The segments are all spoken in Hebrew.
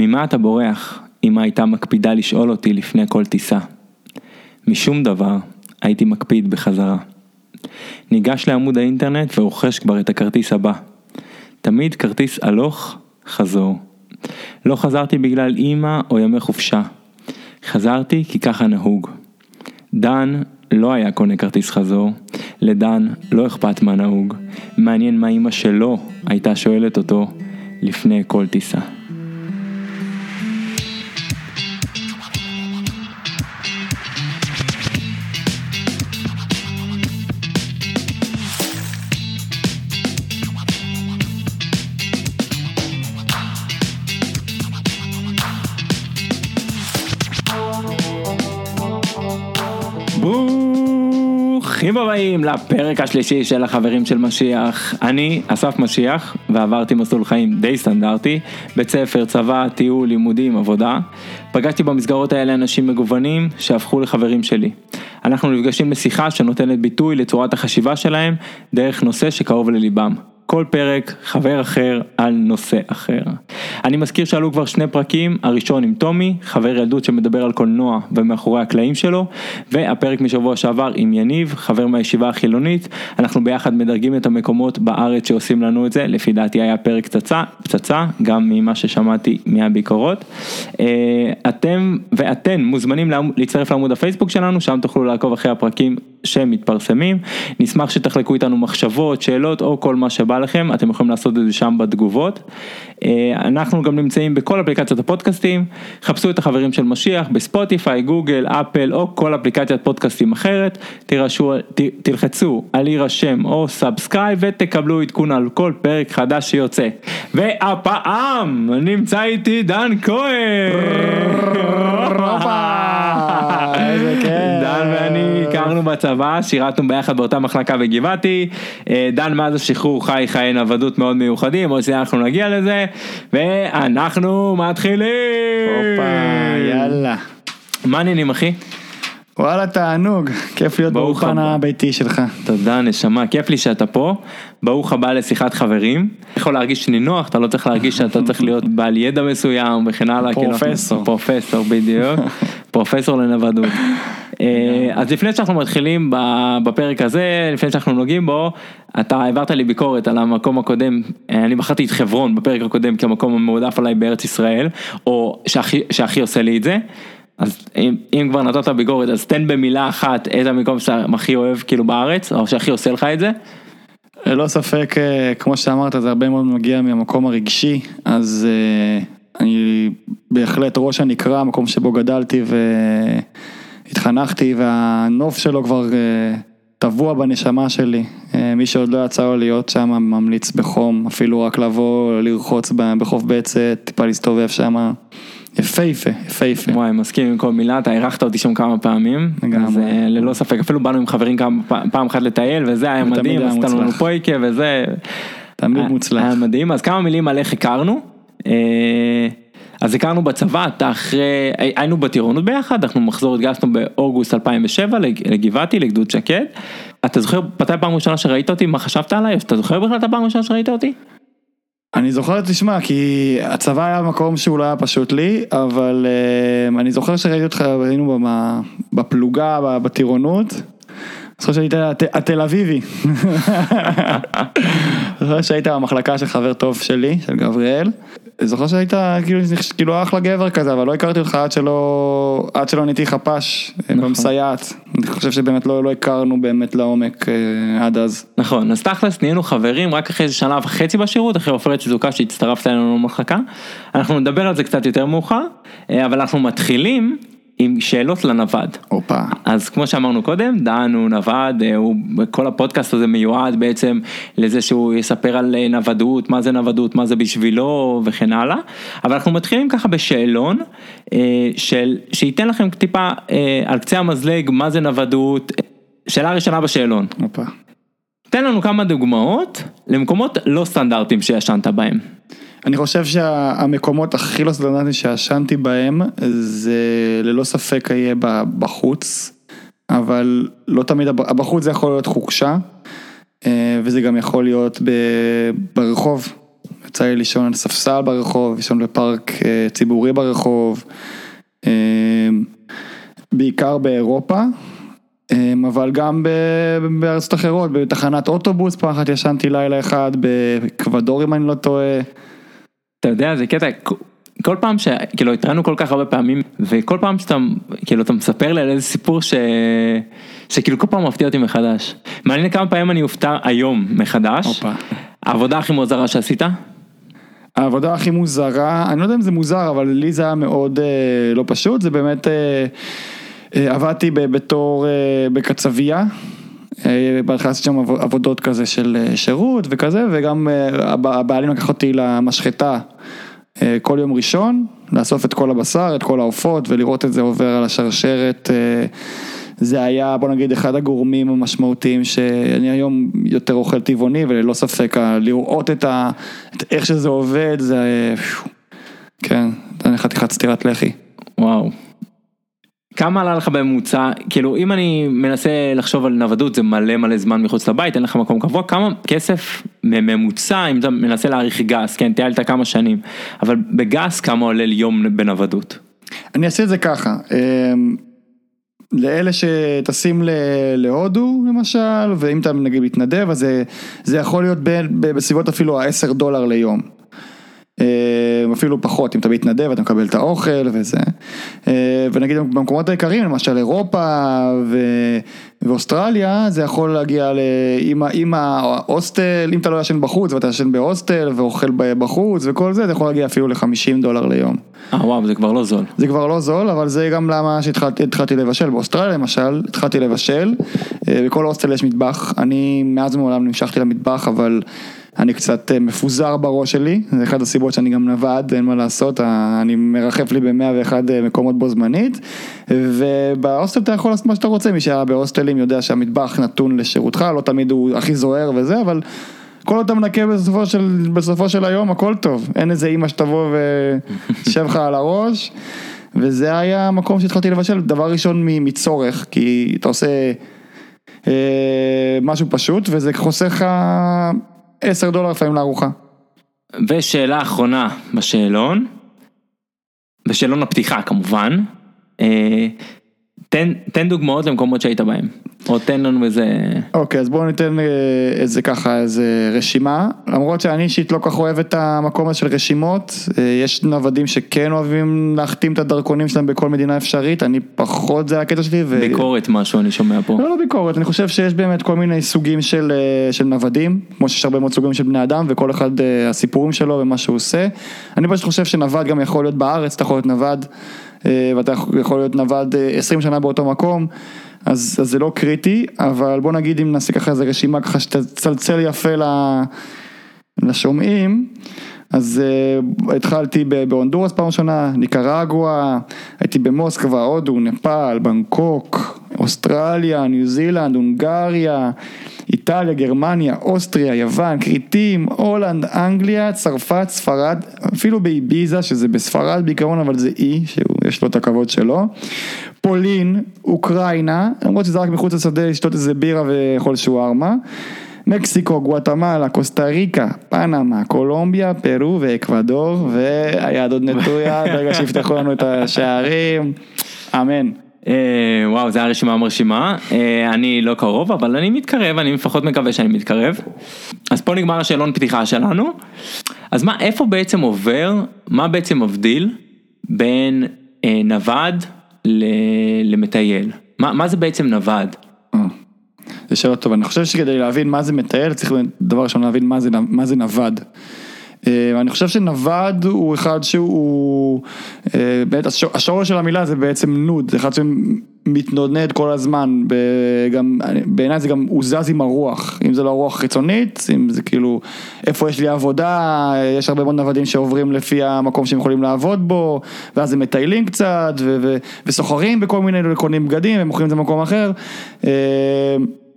ממה אתה בורח? אמא הייתה מקפידה לשאול אותי לפני כל טיסה. משום דבר, הייתי מקפיד בחזרה. ניגש לעמוד האינטרנט ורוכש כבר את הכרטיס הבא. תמיד כרטיס הלוך, חזור. לא חזרתי בגלל אימא או ימי חופשה. חזרתי כי ככה נהוג. דן לא היה קונה כרטיס חזור, לדן לא אכפת מה נהוג. מעניין מה אימא שלו הייתה שואלת אותו לפני כל טיסה. ברוכים הבאים לפרק השלישי של החברים של משיח. אני אסף משיח ועברתי מסלול חיים די סטנדרטי, בית ספר, צבא, טיול, לימודים, עבודה. פגשתי במסגרות האלה אנשים מגוונים שהפכו לחברים שלי. אנחנו נפגשים לשיחה שנותנת ביטוי לצורת החשיבה שלהם דרך נושא שקרוב לליבם. כל פרק חבר אחר על נושא אחר. אני מזכיר שעלו כבר שני פרקים, הראשון עם טומי, חבר ילדות שמדבר על קולנוע ומאחורי הקלעים שלו, והפרק משבוע שעבר עם יניב, חבר מהישיבה החילונית, אנחנו ביחד מדרגים את המקומות בארץ שעושים לנו את זה, לפי דעתי היה פרק פצצה, פצצה, גם ממה ששמעתי מהביקורות. אה, אתם ואתן מוזמנים להצטרף לעמוד הפייסבוק שלנו, שם תוכלו לעקוב אחרי הפרקים שמתפרסמים, נשמח שתחלקו איתנו מחשבות, שאלות או כל מה שבא לכם, אתם יכולים לעשות את זה שם בתגובות. אה, אנחנו גם נמצאים בכל אפליקציות הפודקאסטים, חפשו את החברים של משיח בספוטיפיי, גוגל, אפל או כל אפליקציית פודקאסטים אחרת, תירשו, ת, תלחצו על להירשם או subscribe ותקבלו עדכון על כל פרק חדש שיוצא. והפעם נמצא איתי דן כהן. הכרנו בצבא, שירתנו ביחד באותה מחלקה בגבעתי, אה, דן מאז השחרור חי חיי נוודות מאוד מיוחדים, עוד שניה אנחנו נגיע לזה, ואנחנו מתחילים! הופה, יאללה. מה העניינים אחי? וואלה תענוג, כיף להיות באולפן הביתי שלך. תודה נשמה, כיף לי שאתה פה, ברוך הבא לשיחת חברים. יכול להרגיש נינוח, אתה לא צריך להרגיש שאתה צריך להיות בעל ידע מסוים וכן הלאה. כאילו, פרופסור. פרופסור בדיוק, פרופסור לנוודות. אה, אז לפני שאנחנו מתחילים בפרק הזה, לפני שאנחנו נוגעים בו, אתה העברת לי ביקורת על המקום הקודם, אה, אני בחרתי את חברון בפרק הקודם כמקום המועדף עליי בארץ ישראל, או שהכי עושה לי את זה. אז אם, אם כבר נתת ביקורת, אז תן במילה אחת איזה מקום שאתה הכי אוהב כאילו בארץ, או שהכי עושה לך את זה. ללא ספק, אה, כמו שאמרת, זה הרבה מאוד מגיע מהמקום הרגשי, אז אני בהחלט ראש הנקרא, מקום שבו גדלתי והתחנכתי, והנוף שלו כבר טבוע בנשמה שלי. מי שעוד לא יצא לו להיות שם ממליץ בחום, אפילו רק לבוא לרחוץ בחוף בצת, טיפה להסתובב שם. יפהפה, יפהפה. וואי, מסכים עם כל מילה, אתה אירחת אותי שם כמה פעמים. לגמרי. אז ללא ספק, אפילו באנו עם חברים כמה פעם אחת לטייל, וזה היה מדהים, עשית לנו פויקה וזה. תמיד מוצלח. היה מדהים, אז כמה מילים על איך הכרנו. אז הכרנו בצבא, אתה אחרי, היינו בטירונות ביחד, אנחנו מחזור התגייסנו באוגוסט 2007 לגבעתי, לגדוד שקד. אתה זוכר מתי הפעם הראשונה שראית אותי, מה חשבת עליי? אתה זוכר בכלל את הפעם הראשונה שראית אותי? אני זוכר, תשמע, כי הצבא היה מקום שהוא לא היה פשוט לי, אבל uh, אני זוכר שראיתי אותך, היינו בפלוגה, בטירונות. אני זוכר שהיית התל אביבי. זוכר שהיית במחלקה של חבר טוב שלי, של גבריאל. זוכר שהיית כאילו, כאילו אחלה גבר כזה, אבל לא הכרתי אותך עד שלא, עד שלא נהייתי חפ"ש נכון. במסייעת. אני חושב שבאמת לא, לא הכרנו באמת לעומק אה, עד אז. נכון, אז תכלס נהיינו חברים רק אחרי שנה וחצי בשירות, אחרי עופרת שזוקה שהצטרפת אלינו למחלקה. אנחנו נדבר על זה קצת יותר מאוחר, אה, אבל אנחנו מתחילים עם שאלות לנווד. הופה. אז כמו שאמרנו קודם, דן הוא נווד, אה, הוא, כל הפודקאסט הזה מיועד בעצם לזה שהוא יספר על אה, נוודות, מה זה נוודות, מה זה בשבילו וכן הלאה. אבל אנחנו מתחילים ככה בשאלון, אה, של, שייתן לכם טיפה על קצה המזלג מה זה נוודות. שאלה ראשונה בשאלון. הופה. תן לנו כמה דוגמאות למקומות לא סטנדרטיים שישנת בהם. אני חושב שהמקומות הכי לא סטנדרטיים שישנתי בהם זה ללא ספק יהיה בחוץ, אבל לא תמיד, בחוץ זה יכול להיות חופשה, וזה גם יכול להיות ברחוב, יצא לי לישון על ספסל ברחוב, לישון בפארק אה, ציבורי ברחוב, אה, בעיקר באירופה, אה, אבל גם בארצות אחרות, בתחנת אוטובוס, פעם אחת ישנתי לילה אחד, באקוודור אם אני לא טועה. אתה יודע, זה קטע, כל פעם ש... כאילו התראינו כל כך הרבה פעמים, וכל פעם שאתה, כאילו אתה מספר לי על איזה סיפור ש... שכאילו כל פעם מפתיע אותי מחדש. מעניין כמה פעמים אני אופתע היום מחדש. הופה. העבודה הכי מוזרה שעשית? העבודה הכי מוזרה, אני לא יודע אם זה מוזר, אבל לי זה היה מאוד אה, לא פשוט, זה באמת, אה, אה, עבדתי בתור, אה, בקצבייה. אה, בהתחלה עשיתי שם עבודות כזה של אה, שירות וכזה, וגם אה, הבעלים לקח אותי למשחטה כל יום ראשון, לאסוף את כל הבשר, את כל העופות ולראות את זה עובר על השרשרת. זה היה בוא נגיד אחד הגורמים המשמעותיים שאני היום יותר אוכל טבעוני וללא ספק לראות את ה... את איך שזה עובד זה... כן, זה חתיכת סטירת לחי. וואו. כמה עלה לך בממוצע, כאילו אם אני מנסה לחשוב על נוודות זה מלא מלא זמן מחוץ לבית, אין לך מקום קבוע, כמה כסף ממוצע אם אתה מנסה להעריך גס, כן, טיילת כמה שנים, אבל בגס כמה עולה ליום בנוודות? אני אעשה את זה ככה, אמ, לאלה שטסים להודו למשל, ואם אתה נגיד מתנדב, אז זה, זה יכול להיות בין, בסביבות אפילו ה-10 דולר ליום. אה, אפילו פחות, אם אתה מתנדב אתה מקבל את האוכל וזה. אה, ונגיד במקומות העיקריים, למשל אירופה ו... ואוסטרליה, זה יכול להגיע ל... עם ההוסטל, אם אתה לא ישן בחוץ ואתה ישן בהוסטל ואוכל בחוץ וכל זה, זה יכול להגיע אפילו ל-50 דולר ליום. אה וואו, זה כבר לא זול. זה כבר לא זול, אבל זה גם למה שהתחלתי לבשל. באוסטרליה למשל, התחלתי לבשל, אה, בכל הוסטל יש מטבח, אני מאז ומעולם נמשכתי למטבח, אבל... אני קצת אה, מפוזר בראש שלי, זה אחת הסיבות שאני גם נווד, אין מה לעשות, אני מרחף לי במאה ואחד אה, מקומות בו זמנית, ובהוסטל אתה יכול לעשות מה שאתה רוצה, מי שהיה בהוסטלים יודע שהמטבח נתון לשירותך, לא תמיד הוא הכי זוהר וזה, אבל כל עוד אתה מנקה בסופו של, בסופו של היום הכל טוב, אין איזה אימא שתבוא ושב לך על הראש, וזה היה המקום שהתחלתי לבשל, דבר ראשון מצורך, כי אתה עושה... אה, משהו פשוט וזה חוסך 10 דולר לפעמים לארוחה. ושאלה אחרונה בשאלון, בשאלון הפתיחה כמובן, אה, תן, תן דוגמאות למקומות שהיית בהם. או תן לנו איזה... אוקיי, אז בואו ניתן אה, איזה ככה, איזה רשימה. למרות שאני אישית לא כך אוהב את המקום הזה של רשימות, אה, יש נוודים שכן אוהבים להחתים את הדרכונים שלהם בכל מדינה אפשרית, אני פחות זה הקטע שלי. ו... ביקורת משהו אני שומע פה. לא, לא ביקורת, אני חושב שיש באמת כל מיני סוגים של, אה, של נוודים, כמו שיש הרבה מאוד סוגים של בני אדם, וכל אחד הסיפורים שלו ומה שהוא עושה. אני פשוט חושב שנווד גם יכול להיות בארץ, אתה יכול להיות נווד, ואתה יכול להיות נווד 20 שנה באותו מקום. אז, אז זה לא קריטי, אבל בוא נגיד אם נעשה ככה איזה רשימה ככה שתצלצל יפה לשומעים, אז uh, התחלתי בהונדורס פעם ראשונה, ניקרגואה, הייתי במוסקבה, הודו, נפאל, בנקוק, אוסטרליה, ניו זילנד, הונגריה, איטליה, גרמניה, אוסטריה, יוון, כריתים, הולנד, אנגליה, צרפת, ספרד, אפילו באביזה, שזה בספרד בעיקרון, אבל זה אי, שיש לו את הכבוד שלו. פולין, אוקראינה, למרות שזה רק מחוץ לשדה לשתות איזה בירה ואכול שוארמה. מקסיקו, גואטמלה, קוסטה ריקה, פנמה, קולומביה, פרו ואקוודור, והיד עוד נטויה, ברגע שיפתחו לנו את השערים, אמן. אה, וואו, זו הרשימה מרשימה, אה, אני לא קרוב, אבל אני מתקרב, אני לפחות מקווה שאני מתקרב. אז פה נגמר השאלון פתיחה שלנו. אז מה, איפה בעצם עובר, מה בעצם מבדיל בין אה, נווד למטייל? מה, מה זה בעצם נווד? זה שאלה טובה, אני חושב שכדי להבין מה זה מטייל, צריך דבר ראשון להבין מה זה, מה זה נווד. אה, אני חושב שנווד הוא אחד שהוא, אה, באמת השורש של המילה זה בעצם נוד, זה אחד שמתנודנד כל הזמן, גם, בעיניי זה גם, הוא זז עם הרוח, אם זה לא רוח חיצונית, אם זה כאילו, איפה יש לי עבודה, יש הרבה מאוד נוודים שעוברים לפי המקום שהם יכולים לעבוד בו, ואז הם מטיילים קצת, וסוחרים בכל מיני, קונים בגדים, ומוכרים את זה במקום אחר, אה,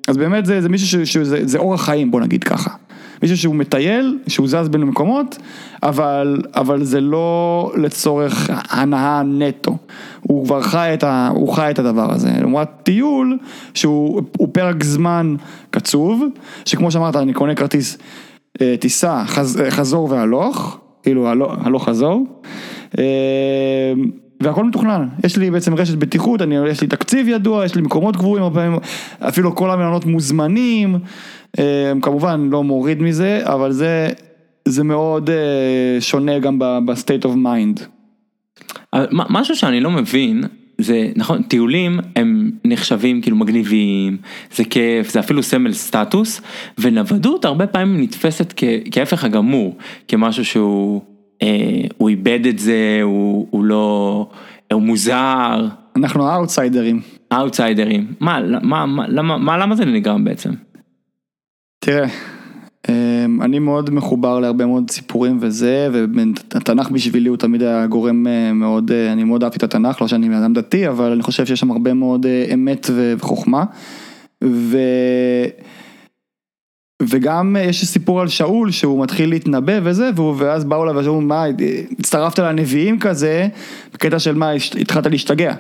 אז באמת זה, זה מישהו שזה אורח חיים, בוא נגיד ככה. מישהו שהוא מטייל, שהוא זז בין מקומות, אבל, אבל זה לא לצורך הנאה נטו. הוא כבר חי את, ה, הוא חי את הדבר הזה. לעומת טיול, שהוא פרק זמן קצוב, שכמו שאמרת, אני קונה כרטיס אה, טיסה חז, אה, חזור והלוך, כאילו הלוך, הלוך חזור. אה, והכל מתוכנן, יש לי בעצם רשת בטיחות, אני, יש לי תקציב ידוע, יש לי מקומות קבועים, אפילו כל המלונות מוזמנים, אה, כמובן לא מוריד מזה, אבל זה, זה מאוד אה, שונה גם mind. אבל מה- משהו שאני לא מבין, זה נכון, טיולים הם נחשבים כאילו מגניבים, זה כיף, זה אפילו סמל סטטוס, ונוודות הרבה פעמים נתפסת כהפך הגמור, כמשהו שהוא, הוא איבד את זה, הוא, הוא לא, הוא מוזר, אנחנו האוטסיידרים. אאוטסיידרים, מה, מה, מה, למה, מה, למה זה נגרם בעצם? תראה, אמ, אני מאוד מחובר להרבה מאוד סיפורים וזה, והתנ"ך בשבילי הוא תמיד היה גורם אה, מאוד, אה, אני מאוד אהבתי את התנ"ך, לא שאני בן אדם דתי, אבל אני חושב שיש שם הרבה מאוד אה, אמת וחוכמה. ו... וגם אה, יש סיפור על שאול שהוא מתחיל להתנבא וזה, והוא, ואז באו אליו ואמרו, מה, הצטרפת לנביאים כזה, בקטע של מה, התחלת להשתגע.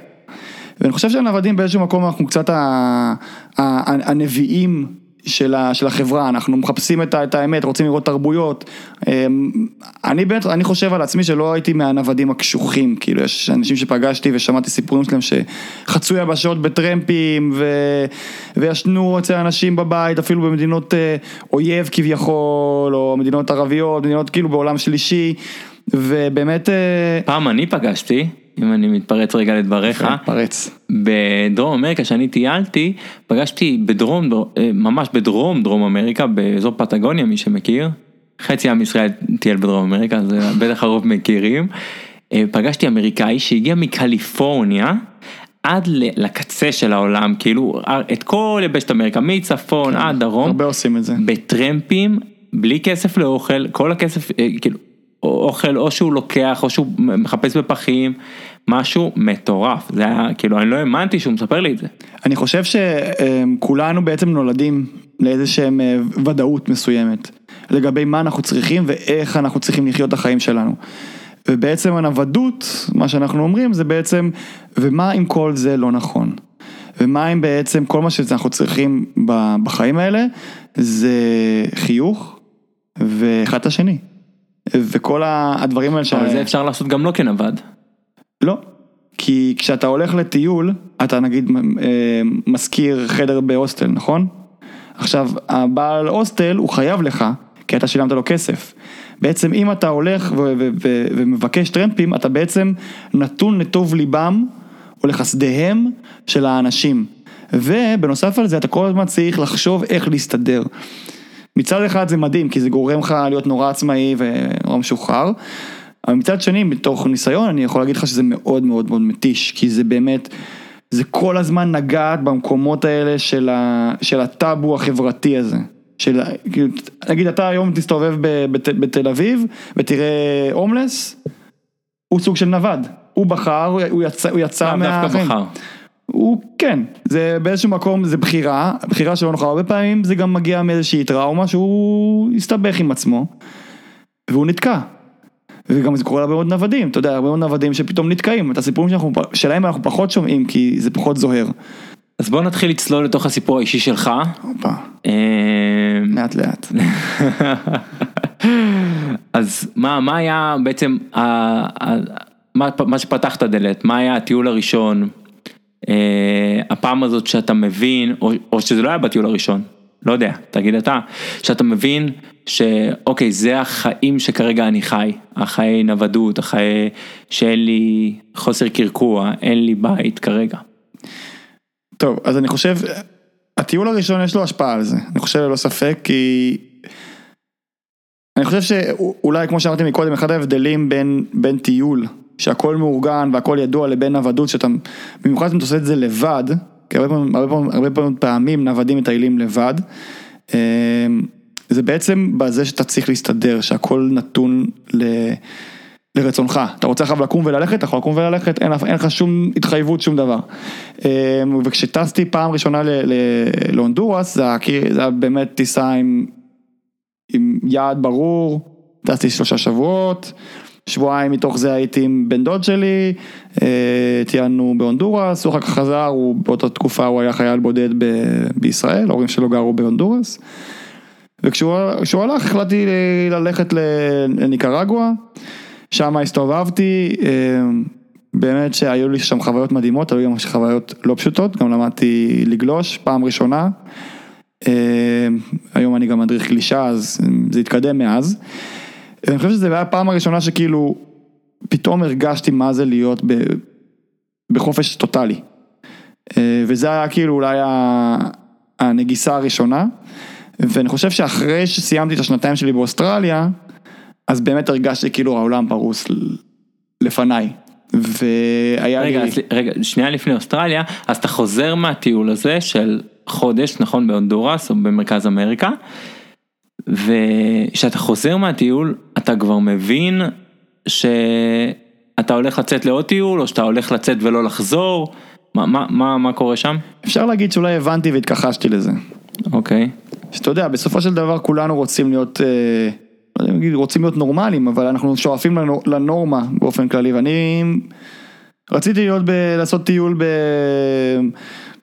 ואני חושב שהנוודים באיזשהו מקום אנחנו קצת ה- ה- הנביאים של, ה, של החברה, אנחנו מחפשים את, את האמת, רוצים לראות תרבויות. אמ, אני באמת, אני חושב על עצמי שלא הייתי מהנוודים הקשוחים, כאילו יש אנשים שפגשתי ושמעתי סיפורים שלהם שחצו יבשות בטרמפים ו, וישנו אצל אנשים בבית, אפילו במדינות אה, אויב כביכול, או מדינות ערביות, מדינות כאילו בעולם שלישי, ובאמת... אה, פעם אני פגשתי, אם אני מתפרץ רגע לדבריך, פרץ. בדרום אמריקה שאני טיילתי, פגשתי בדרום, אה, ממש בדרום דרום אמריקה, באזור פטגוניה מי שמכיר, חצי עם ישראל טייל בדרום אמריקה, זה בטח הרוב מכירים, אה, פגשתי אמריקאי שהגיע מקליפורניה. עד לקצה של העולם, כאילו את כל יבשת אמריקה, מצפון עד דרום, הרבה עושים את זה. בטרמפים, בלי כסף לאוכל, כל הכסף, אה, כאילו, או- אוכל או שהוא לוקח או שהוא מחפש בפחים, משהו מטורף, זה היה, כאילו, אני לא האמנתי שהוא מספר לי את זה. אני חושב שכולנו בעצם נולדים לאיזה שהם אה, ודאות מסוימת לגבי מה אנחנו צריכים ואיך אנחנו צריכים לחיות את החיים שלנו. ובעצם הנוודות, מה שאנחנו אומרים זה בעצם, ומה אם כל זה לא נכון? ומה אם בעצם כל מה שאנחנו צריכים בחיים האלה זה חיוך ואחד את השני. וכל הדברים האלה אבל זה אפשר לעשות גם לא כנווד. לא, כי כשאתה הולך לטיול, אתה נגיד אה, משכיר חדר בהוסטל, נכון? עכשיו, הבעל הוסטל הוא חייב לך, כי אתה שילמת לו כסף. בעצם אם אתה הולך ומבקש טרמפים, אתה בעצם נתון לטוב ליבם או לחסדיהם של האנשים. ובנוסף על זה, אתה כל הזמן צריך לחשוב איך להסתדר. מצד אחד זה מדהים, כי זה גורם לך להיות נורא עצמאי ונורא משוחרר. אבל מצד שני, מתוך ניסיון, אני יכול להגיד לך שזה מאוד מאוד מאוד מתיש, כי זה באמת, זה כל הזמן לגעת במקומות האלה של, ה, של הטאבו החברתי הזה. של, כאילו, נגיד אתה היום תסתובב ב, בת, בתל אביב ותראה הומלס, הוא סוג של נווד. הוא בחר, הוא יצא, הוא יצא לאו דווקא. בחר. הוא כן, זה באיזשהו מקום זה בחירה, בחירה שלא נוחה, הרבה פעמים זה גם מגיע מאיזושהי טראומה שהוא הסתבך עם עצמו והוא נתקע. וגם זה קורה להרבה מאוד נוודים, אתה יודע, הרבה מאוד נוודים שפתאום נתקעים, את הסיפורים שאנחנו, שלהם אנחנו פחות שומעים כי זה פחות זוהר. אז בוא נתחיל לצלול לתוך הסיפור האישי שלך. הופה, אה, לאט לאט. אז מה, מה היה בעצם, ה, ה, מה, מה שפתח את הדלת, מה היה הטיול הראשון, אה, הפעם הזאת שאתה מבין, או, או שזה לא היה בטיול הראשון, לא יודע, תגיד אתה, שאתה מבין שאוקיי, זה החיים שכרגע אני חי, החיי נוודות, החיי שאין לי חוסר קרקוע, אין לי בית כרגע. טוב, אז אני חושב, הטיול הראשון יש לו השפעה על זה, אני חושב ללא ספק, כי... אני חושב שאולי כמו שאמרתי מקודם, אחד ההבדלים בין, בין טיול, שהכל מאורגן והכל ידוע לבין נוודות, שאתה, במיוחד אם אתה עושה את זה לבד, כי הרבה פעמים, הרבה פעמים, הרבה פעמים פעמים נוודים מטיילים לבד, אמ, זה בעצם בזה שאתה צריך להסתדר, שהכל נתון ל... לרצונך, אתה רוצה עכשיו לקום וללכת, אתה יכול לקום וללכת, אין, אין לך שום התחייבות, שום דבר. אמ, וכשטסתי פעם ראשונה להונדורס, זה, זה היה באמת טיסה עם, עם יעד ברור, טסתי שלושה שבועות, שבועיים מתוך זה הייתי עם בן דוד שלי, אה, טיילנו בהונדורס, הוא אחר כך חזר, הוא באותה תקופה הוא היה חייל בודד ב- בישראל, ההורים שלו גרו בהונדורס. וכשהוא הלך החלטתי ללכת לניקרגואה, שם הסתובבתי, אה, באמת שהיו לי שם חוויות מדהימות, היו גם חוויות לא פשוטות, גם למדתי לגלוש פעם ראשונה. אה, היום אני גם מדריך גלישה, אז זה התקדם מאז. אני חושב שזו הייתה הפעם הראשונה שכאילו, פתאום הרגשתי מה זה להיות ב, בחופש טוטאלי. אה, וזה היה כאילו אולי הנגיסה הראשונה. ואני חושב שאחרי שסיימתי את השנתיים שלי באוסטרליה, אז באמת הרגשתי כאילו העולם פרוס לפניי. והיה רגע, לי... רגע, שנייה לפני אוסטרליה, אז אתה חוזר מהטיול הזה של חודש, נכון, בהונדורס או במרכז אמריקה, וכשאתה חוזר מהטיול, אתה כבר מבין שאתה הולך לצאת לעוד טיול, או שאתה הולך לצאת ולא לחזור, מה, מה, מה, מה קורה שם? אפשר להגיד שאולי הבנתי והתכחשתי לזה. אוקיי. שאתה יודע, בסופו של דבר כולנו רוצים להיות, אה, לא יודע רוצים להיות נורמליים, אבל אנחנו שואפים לנורמה באופן כללי, ואני רציתי להיות, ב, לעשות טיול ב,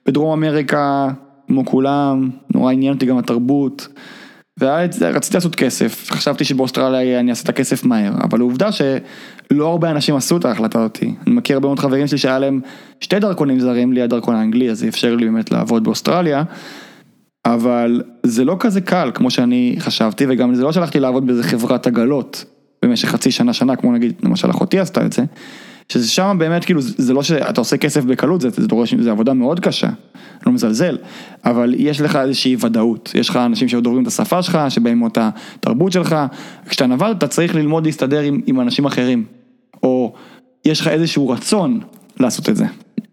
בדרום אמריקה, כמו כולם, נורא עניין אותי גם התרבות. ורציתי לעשות כסף, חשבתי שבאוסטרליה אני אעשה את הכסף מהר, אבל העובדה שלא הרבה אנשים עשו את ההחלטה אותי. אני מכיר הרבה מאוד חברים שלי שהיה להם שתי דרכונים זרים, לי הדרכון האנגלי, אז זה אפשר לי באמת לעבוד באוסטרליה, אבל זה לא כזה קל כמו שאני חשבתי, וגם זה לא שהלכתי לעבוד באיזה חברת עגלות במשך חצי שנה, שנה, כמו נגיד, למשל אחותי עשתה את זה, שזה שם באמת כאילו, זה לא שאתה עושה כסף בקלות, זה, זה דורש, זה עבודה מאוד קשה, לא מזלזל, אבל יש לך איזושהי ודאות, יש לך אנשים שדוברים את השפה שלך, שבאים מאותה תרבות שלך, כשאתה נבל אתה צריך ללמוד להסתדר עם, עם אנשים אחרים, או יש לך איזשהו רצון לעשות את זה.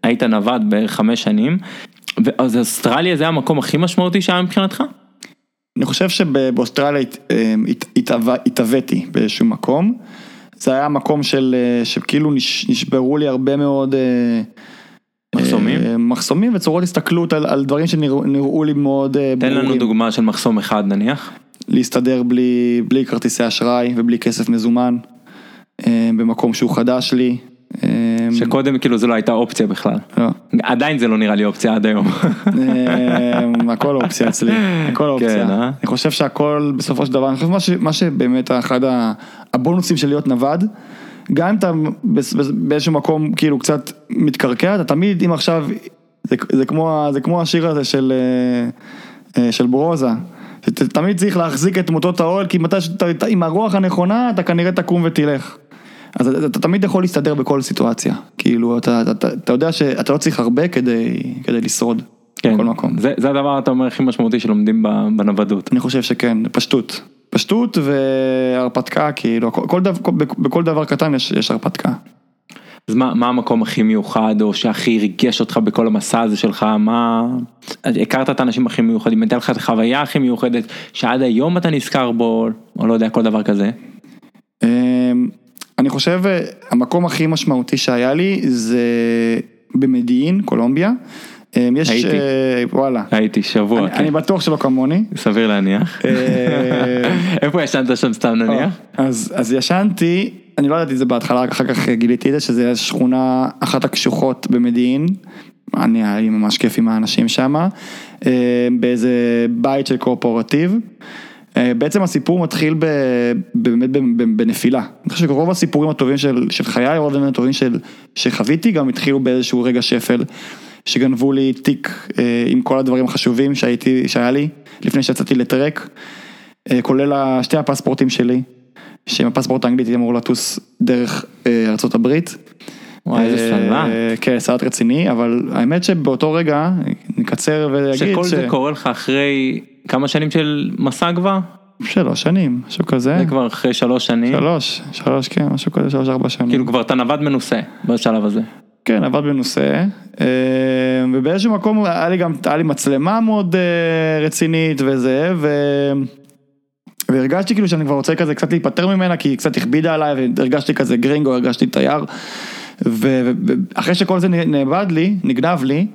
היית נווד בערך חמש שנים, אז אוסטרליה זה המקום הכי משמעותי שהיה מבחינתך? אני חושב שבאוסטרליה התהוויתי באיזשהו מקום. זה היה מקום של, שכאילו נשברו לי הרבה מאוד... מחסומים? מחסומים וצורות הסתכלות על, על דברים שנראו לי מאוד תן ברורים. תן לנו דוגמה של מחסום אחד נניח. להסתדר בלי, בלי כרטיסי אשראי ובלי כסף מזומן, במקום שהוא חדש לי. אמ, שקודם כאילו זה לא הייתה אופציה בכלל. לא. עדיין זה לא נראה לי אופציה עד היום. אמ, הכל אופציה אצלי, הכל אופציה. כן, אה? אני חושב שהכל בסופו של דבר, אני חושב מה שבאמת אחד הבונוסים של להיות נווד, גם אם אתה באיזשהו מקום כאילו קצת מתקרקע, אתה תמיד אם עכשיו, זה כמו השיר הזה של אה, של ברוזה. תמיד צריך להחזיק את מוטות האוהל, כי מתי עם הרוח הנכונה, אתה כנראה תקום ותלך. אז אתה, אתה תמיד יכול להסתדר בכל סיטואציה, כאילו אתה, אתה, אתה, אתה יודע שאתה לא צריך הרבה כדי, כדי לשרוד. כן, בכל מקום. זה, זה הדבר אתה אומר הכי משמעותי שלומדים בנוודות. אני חושב שכן, פשטות. פשטות והרפתקה, כאילו, כל דבר, בכל דבר קטן יש, יש הרפתקה. אז מה, מה המקום הכי מיוחד או שהכי ריגש אותך בכל המסע הזה שלך, מה, הכרת את האנשים הכי מיוחדים, הייתה לך את החוויה הכי מיוחדת שעד היום אתה נזכר בו, או לא יודע, כל דבר כזה? אני חושב, המקום הכי משמעותי שהיה לי זה במדיעין, קולומביה. אמ, יש, הייתי, אה, וואלה. הייתי שבוע. אני, כן. אני בטוח שלא כמוני. סביר להניח. אה, איפה ישנת שם סתם נניח? אז, אז ישנתי, אני לא ידעתי את זה בהתחלה, אחר כך גיליתי את זה, שזה שכונה אחת הקשוחות במדיעין. אני היה לי ממש כיף עם האנשים שם, אה, באיזה בית של קורפורטיב. אה, בעצם הסיפור מתחיל באמת בנפילה. אני חושב שרוב הסיפורים הטובים של, של חיי, רוב הטובים של, שחוויתי גם התחילו באיזשהו רגע שפל, שגנבו לי תיק אה, עם כל הדברים החשובים שהייתי, שהיה לי, לפני שיצאתי לטרק, אה, כולל שתי הפספורטים שלי, שעם הפספורט האנגלית הייתי אמור לטוס דרך ארה"ב. וואי, איזה סלט. כן, סלט רציני, אבל האמת שבאותו רגע, נקצר ואגיד ש... שכל זה קורה לך אחרי... כמה שנים של מסע כבר? שלוש שנים, משהו כזה. זה כבר אחרי שלוש שנים? שלוש, שלוש כן, משהו כזה, שלוש ארבע שנים. כאילו כבר אתה נווד מנוסה בשלב הזה. כן, נווד מנוסה, אה, ובאיזשהו מקום היה לי גם, היה לי מצלמה מאוד אה, רצינית וזה, ו... והרגשתי כאילו שאני כבר רוצה כזה קצת להיפטר ממנה, כי היא קצת הכבידה עליי, והרגשתי כזה גרינגו, הרגשתי תייר, ואחרי שכל זה נאבד לי, נגנב לי,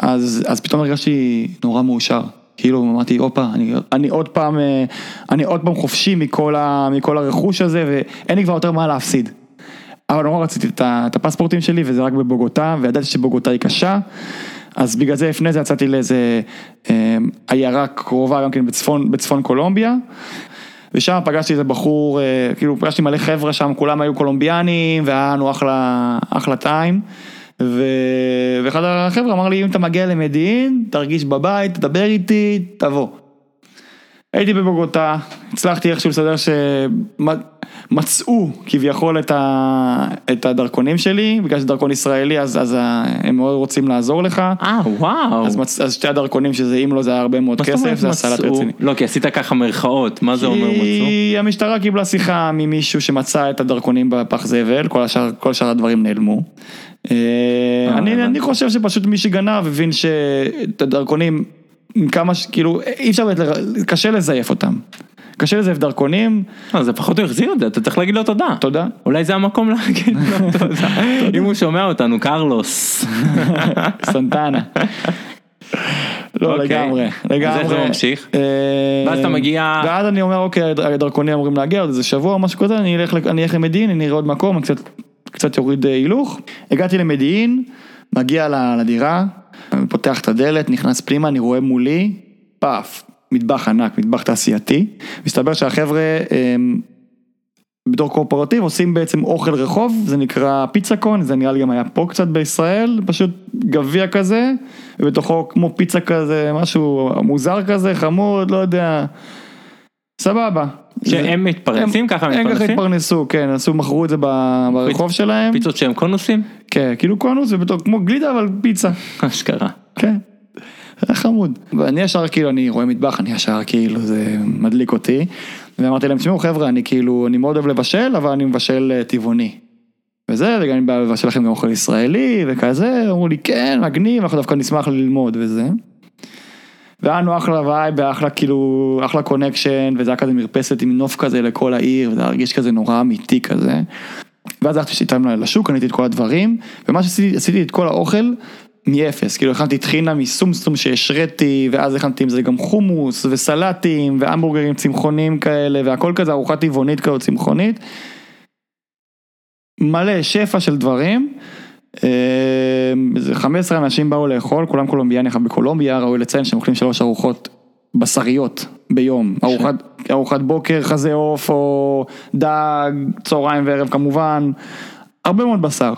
אז, אז פתאום הרגשתי נורא מאושר. כאילו אמרתי, הופה, אני, אני עוד פעם, אה, אני עוד פעם חופשי מכל, ה, מכל הרכוש הזה ואין לי כבר יותר מה להפסיד. אבל נורא רציתי את, את הפספורטים שלי וזה רק בבוגוטה וידעתי שבוגוטה היא קשה. אז בגלל זה לפני זה יצאתי לאיזה אה, עיירה קרובה גם כן בצפון, בצפון קולומביה. ושם פגשתי איזה בחור, אה, כאילו פגשתי מלא חבר'ה שם, כולם היו קולומביאנים, והיה לנו אחלה, אחלה טיים. ו... ואחד החבר'ה אמר לי, אם אתה מגיע למדיעין, תרגיש בבית, תדבר איתי, תבוא. הייתי בבוגוטה, הצלחתי איכשהו לסדר שמצאו כביכול את, ה... את הדרכונים שלי, בגלל שזה דרכון ישראלי אז, אז הם מאוד רוצים לעזור לך. אה, וואו. אז, מצ... אז שתי הדרכונים שזה אם לא זה היה הרבה מאוד כסף, זה הסלט רציני. לא, כי עשית ככה מרכאות, מה זה אומר מצאו? כי המשטרה קיבלה שיחה ממישהו שמצא את הדרכונים בפח זבל, כל, השאר, כל שאר הדברים נעלמו. אה, אני, אני חושב שפשוט מי שגנב הבין שאת הדרכונים, כמה, ש... כאילו, אי אפשר, קשה לזייף אותם. קשה לזייף דרכונים. אז לפחות הוא החזיר את זה, אתה צריך להגיד לו תודה. תודה. אולי זה המקום להגיד לו תודה. אם הוא שומע אותנו, קרלוס. סנטנה. לא, לגמרי, לגמרי. אז איך זה ממשיך? ואז אתה מגיע... ואז אני אומר, אוקיי, הדרכונים אמורים להגיע עוד איזה שבוע או משהו כזה, אני אלך למדיעין, אני אראה עוד מקום, קצת קצת יוריד הילוך. הגעתי למדיעין, מגיע לדירה, פותח את הדלת, נכנס פנימה, אני רואה מולי, פאף, מטבח ענק, מטבח תעשייתי. מסתבר שהחבר'ה הם, בתור קורפורטיב עושים בעצם אוכל רחוב, זה נקרא פיצה קון, זה נראה לי גם היה פה קצת בישראל, פשוט גביע כזה, ובתוכו כמו פיצה כזה, משהו מוזר כזה, חמוד, לא יודע. סבבה. שהם מתפרנסים ככה מתפרנסים? הם ככה התפרנסו, כן, עשו, מכרו את זה ברחוב שלהם. פיצות שהם קונוסים? כן, כאילו קונוס ובתור, כמו גלידה אבל פיצה. אשכרה. כן. זה חמוד. ואני ישר כאילו, אני רואה מטבח, אני ישר כאילו, זה מדליק אותי. ואמרתי להם, תשמעו חבר'ה, אני כאילו, אני מאוד אוהב לבשל, אבל אני מבשל אה, טבעוני. וזה, וגם אני בא לבשל לכם גם אוכל ישראלי וכזה, אמרו לי, כן, מגניב, אנחנו דווקא נשמח ללמוד וזה. והיה לנו אחלה vibe ואחלה כאילו, אחלה connection, וזה היה כזה מרפסת עם נוף כזה לכל העיר, וזה הרגיש כזה נורא אמיתי כזה. ואז הלכתי איתם לשוק, קניתי את כל הדברים, ומה שעשיתי, עשיתי את כל האוכל מאפס, כאילו הכנתי טחינה מסומסום שהשריתי, ואז הכנתי עם זה גם חומוס וסלטים והמבורגרים צמחונים כאלה, והכל כזה ארוחה טבעונית כזאת צמחונית. מלא שפע של דברים. איזה 15 אנשים באו לאכול, כולם קולומביאנים בקולומביה, ראוי לציין שהם אוכלים שלוש ארוחות בשריות ביום, ארוחת, ארוחת בוקר, חזה עוף או דג, צהריים וערב כמובן, הרבה מאוד בשר.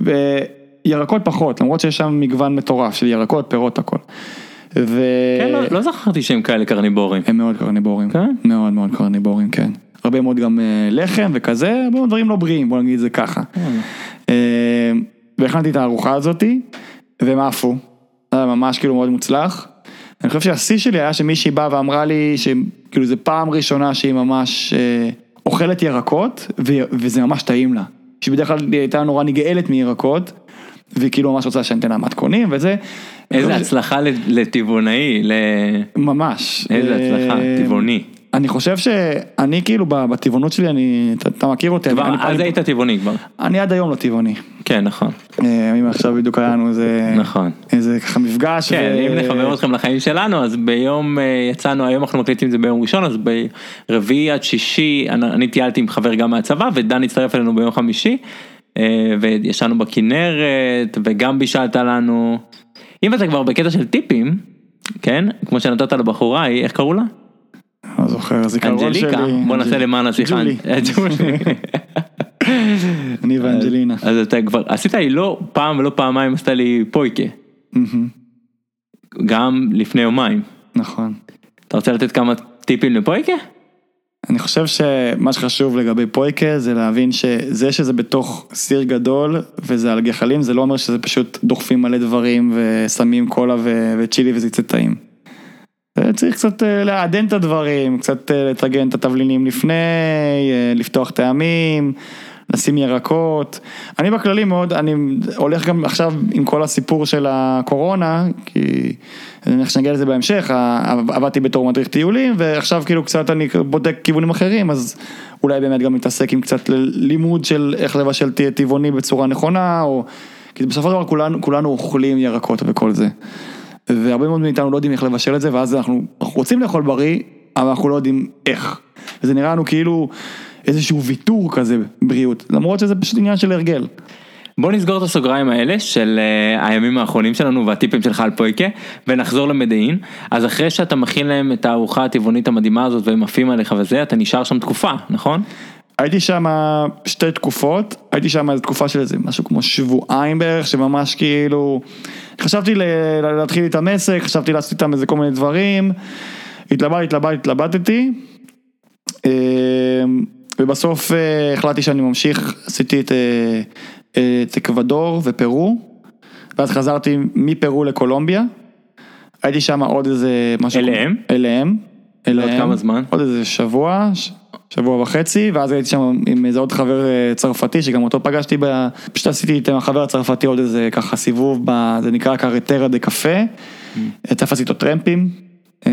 וירקות פחות, למרות שיש שם מגוון מטורף של ירקות, פירות, הכל. ו... כן, לא, לא זכרתי שהם כאלה קרניבורים. הם מאוד קרניבורים, כן? מאוד מאוד קרניבורים, כן. הרבה מאוד גם לחם וכזה, הרבה מאוד דברים לא בריאים, בוא נגיד את זה ככה. והכנתי את הארוחה הזאתי, והם עפו. זה היה ממש כאילו מאוד מוצלח. אני חושב שהשיא שלי היה שמישהי באה ואמרה לי שכאילו זה פעם ראשונה שהיא ממש אה, אוכלת ירקות, וזה ממש טעים לה. שבדרך כלל היא הייתה נורא נגאלת מירקות, והיא כאילו ממש רוצה שאני אתן לה מתכונים וזה. איזה הצלחה לטבעונאי, ממש. איזה הצלחה, טבעוני. אני חושב שאני כאילו בטבעונות שלי, אני, אתה, אתה מכיר אותי. כבר, אז היית טבעוני כבר. אני עד היום לא טבעוני. כן, נכון. אם עכשיו בדיוק היה לנו איזה, נכון. איזה ככה מפגש. כן, ו... אם נחבר אתכם לחיים שלנו, אז ביום יצאנו, היום אנחנו מקליטים את זה ביום ראשון, אז ברביעי עד שישי, אני, אני טיילתי עם חבר גם מהצבא, ודן הצטרף אלינו ביום חמישי, וישנו בכנרת, וגם בישלת לנו. אם אתה כבר בקטע של טיפים, כן, כמו שנתת לבחורה איך קראו לה? לא זוכר, הזיכרון שלי. אנג'ליקה, בוא נעשה למען השיחה. אני ואנג'לינה. אז אתה כבר, עשית לי לא פעם ולא פעמיים עשתה לי פויקה. גם לפני יומיים. נכון. אתה רוצה לתת כמה טיפים לפויקה? אני חושב שמה שחשוב לגבי פויקה זה להבין שזה שזה בתוך סיר גדול וזה על גחלים זה לא אומר שזה פשוט דוחפים מלא דברים ושמים קולה וצ'ילי וזה יצא טעים. צריך קצת לעדן את הדברים, קצת לטגן את התבלינים לפני, לפתוח טעמים, לשים ירקות. אני בכללי מאוד, אני הולך גם עכשיו עם כל הסיפור של הקורונה, כי אני מניח שנגיע לזה בהמשך, עבדתי בתור מדריך טיולים ועכשיו כאילו קצת אני בודק כיוונים אחרים, אז אולי באמת גם מתעסק עם קצת לימוד של איך לבשל טבעוני בצורה נכונה, או... כי בסופו של דבר כולנו, כולנו אוכלים ירקות וכל זה. והרבה מאוד מאיתנו לא יודעים איך לבשל את זה, ואז אנחנו, אנחנו רוצים לאכול בריא, אבל אנחנו לא יודעים איך. וזה נראה לנו כאילו איזשהו ויתור כזה בריאות, למרות שזה פשוט עניין של הרגל. בוא נסגור את הסוגריים האלה של uh, הימים האחרונים שלנו והטיפים שלך על פויקה ונחזור למדעין אז אחרי שאתה מכין להם את הארוחה הטבעונית המדהימה הזאת והם עפים עליך וזה אתה נשאר שם תקופה נכון? הייתי שם שתי תקופות, הייתי שם איזה תקופה של איזה משהו כמו שבועיים בערך, שממש כאילו, חשבתי להתחיל להתאמץ, חשבתי לעשות איתם איזה כל מיני דברים, התלבט, התלבט, התלבטתי, אמ, ובסוף אה, החלטתי שאני ממשיך, עשיתי את, אה, את אקוודור ופרו, ואז חזרתי מפרו לקולומביה, הייתי שם עוד איזה משהו, אליהם? אליהם, אליהם, עוד כמה זמן? עוד איזה שבוע. שבוע וחצי, ואז הייתי שם עם איזה עוד חבר אה, צרפתי, שגם אותו פגשתי, ב... פשוט עשיתי עם החבר הצרפתי עוד איזה ככה סיבוב, ב... זה נקרא קרטרה דה קפה, mm. תפסתי איתו טרמפים, אה,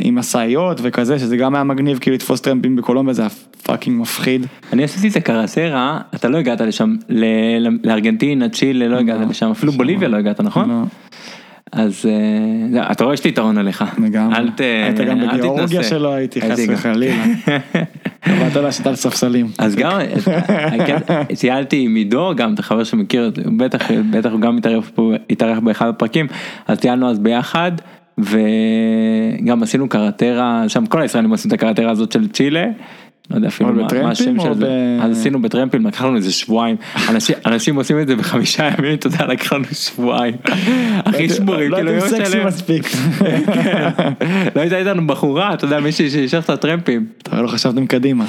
עם משאיות וכזה, שזה גם היה מגניב, כאילו לתפוס טרמפים בקולומביה, זה היה fucking מפחיד. אני עשיתי את הקרטרה, אתה לא הגעת לשם, לארגנטינה, צ'ילה, לא הגעת לא. לשם, אפילו בוליביה לא הגעת, נכון? לא. אז אה, אתה רואה שיש לי יתרון עליך. לגמרי. אל ת... היית גם בגיאורגיה שלא הייתי חס וחלילה. יודע שאתה על ספסלים. אז גם, ציילתי עם עידו, גם את החבר שמכיר, בטח, בטח הוא גם התארח באחד הפרקים, אז טיילנו אז ביחד. וגם עשינו קרטרה, שם כל הישראלים עושים את הקרטרה הזאת של צ'ילה, לא יודע אפילו מה, מה השם של זה, אז עשינו בטרמפים, לקח לנו איזה שבועיים, אנשים, אנשים עושים את זה בחמישה ימים, אתה יודע, לקח לנו שבועיים, הכי שבורים, לא הייתם סקסי מספיק. לא הייתה איתנו בחורה, אתה יודע, מישהי שישב את הטרמפים, אתה לא חשבתם קדימה,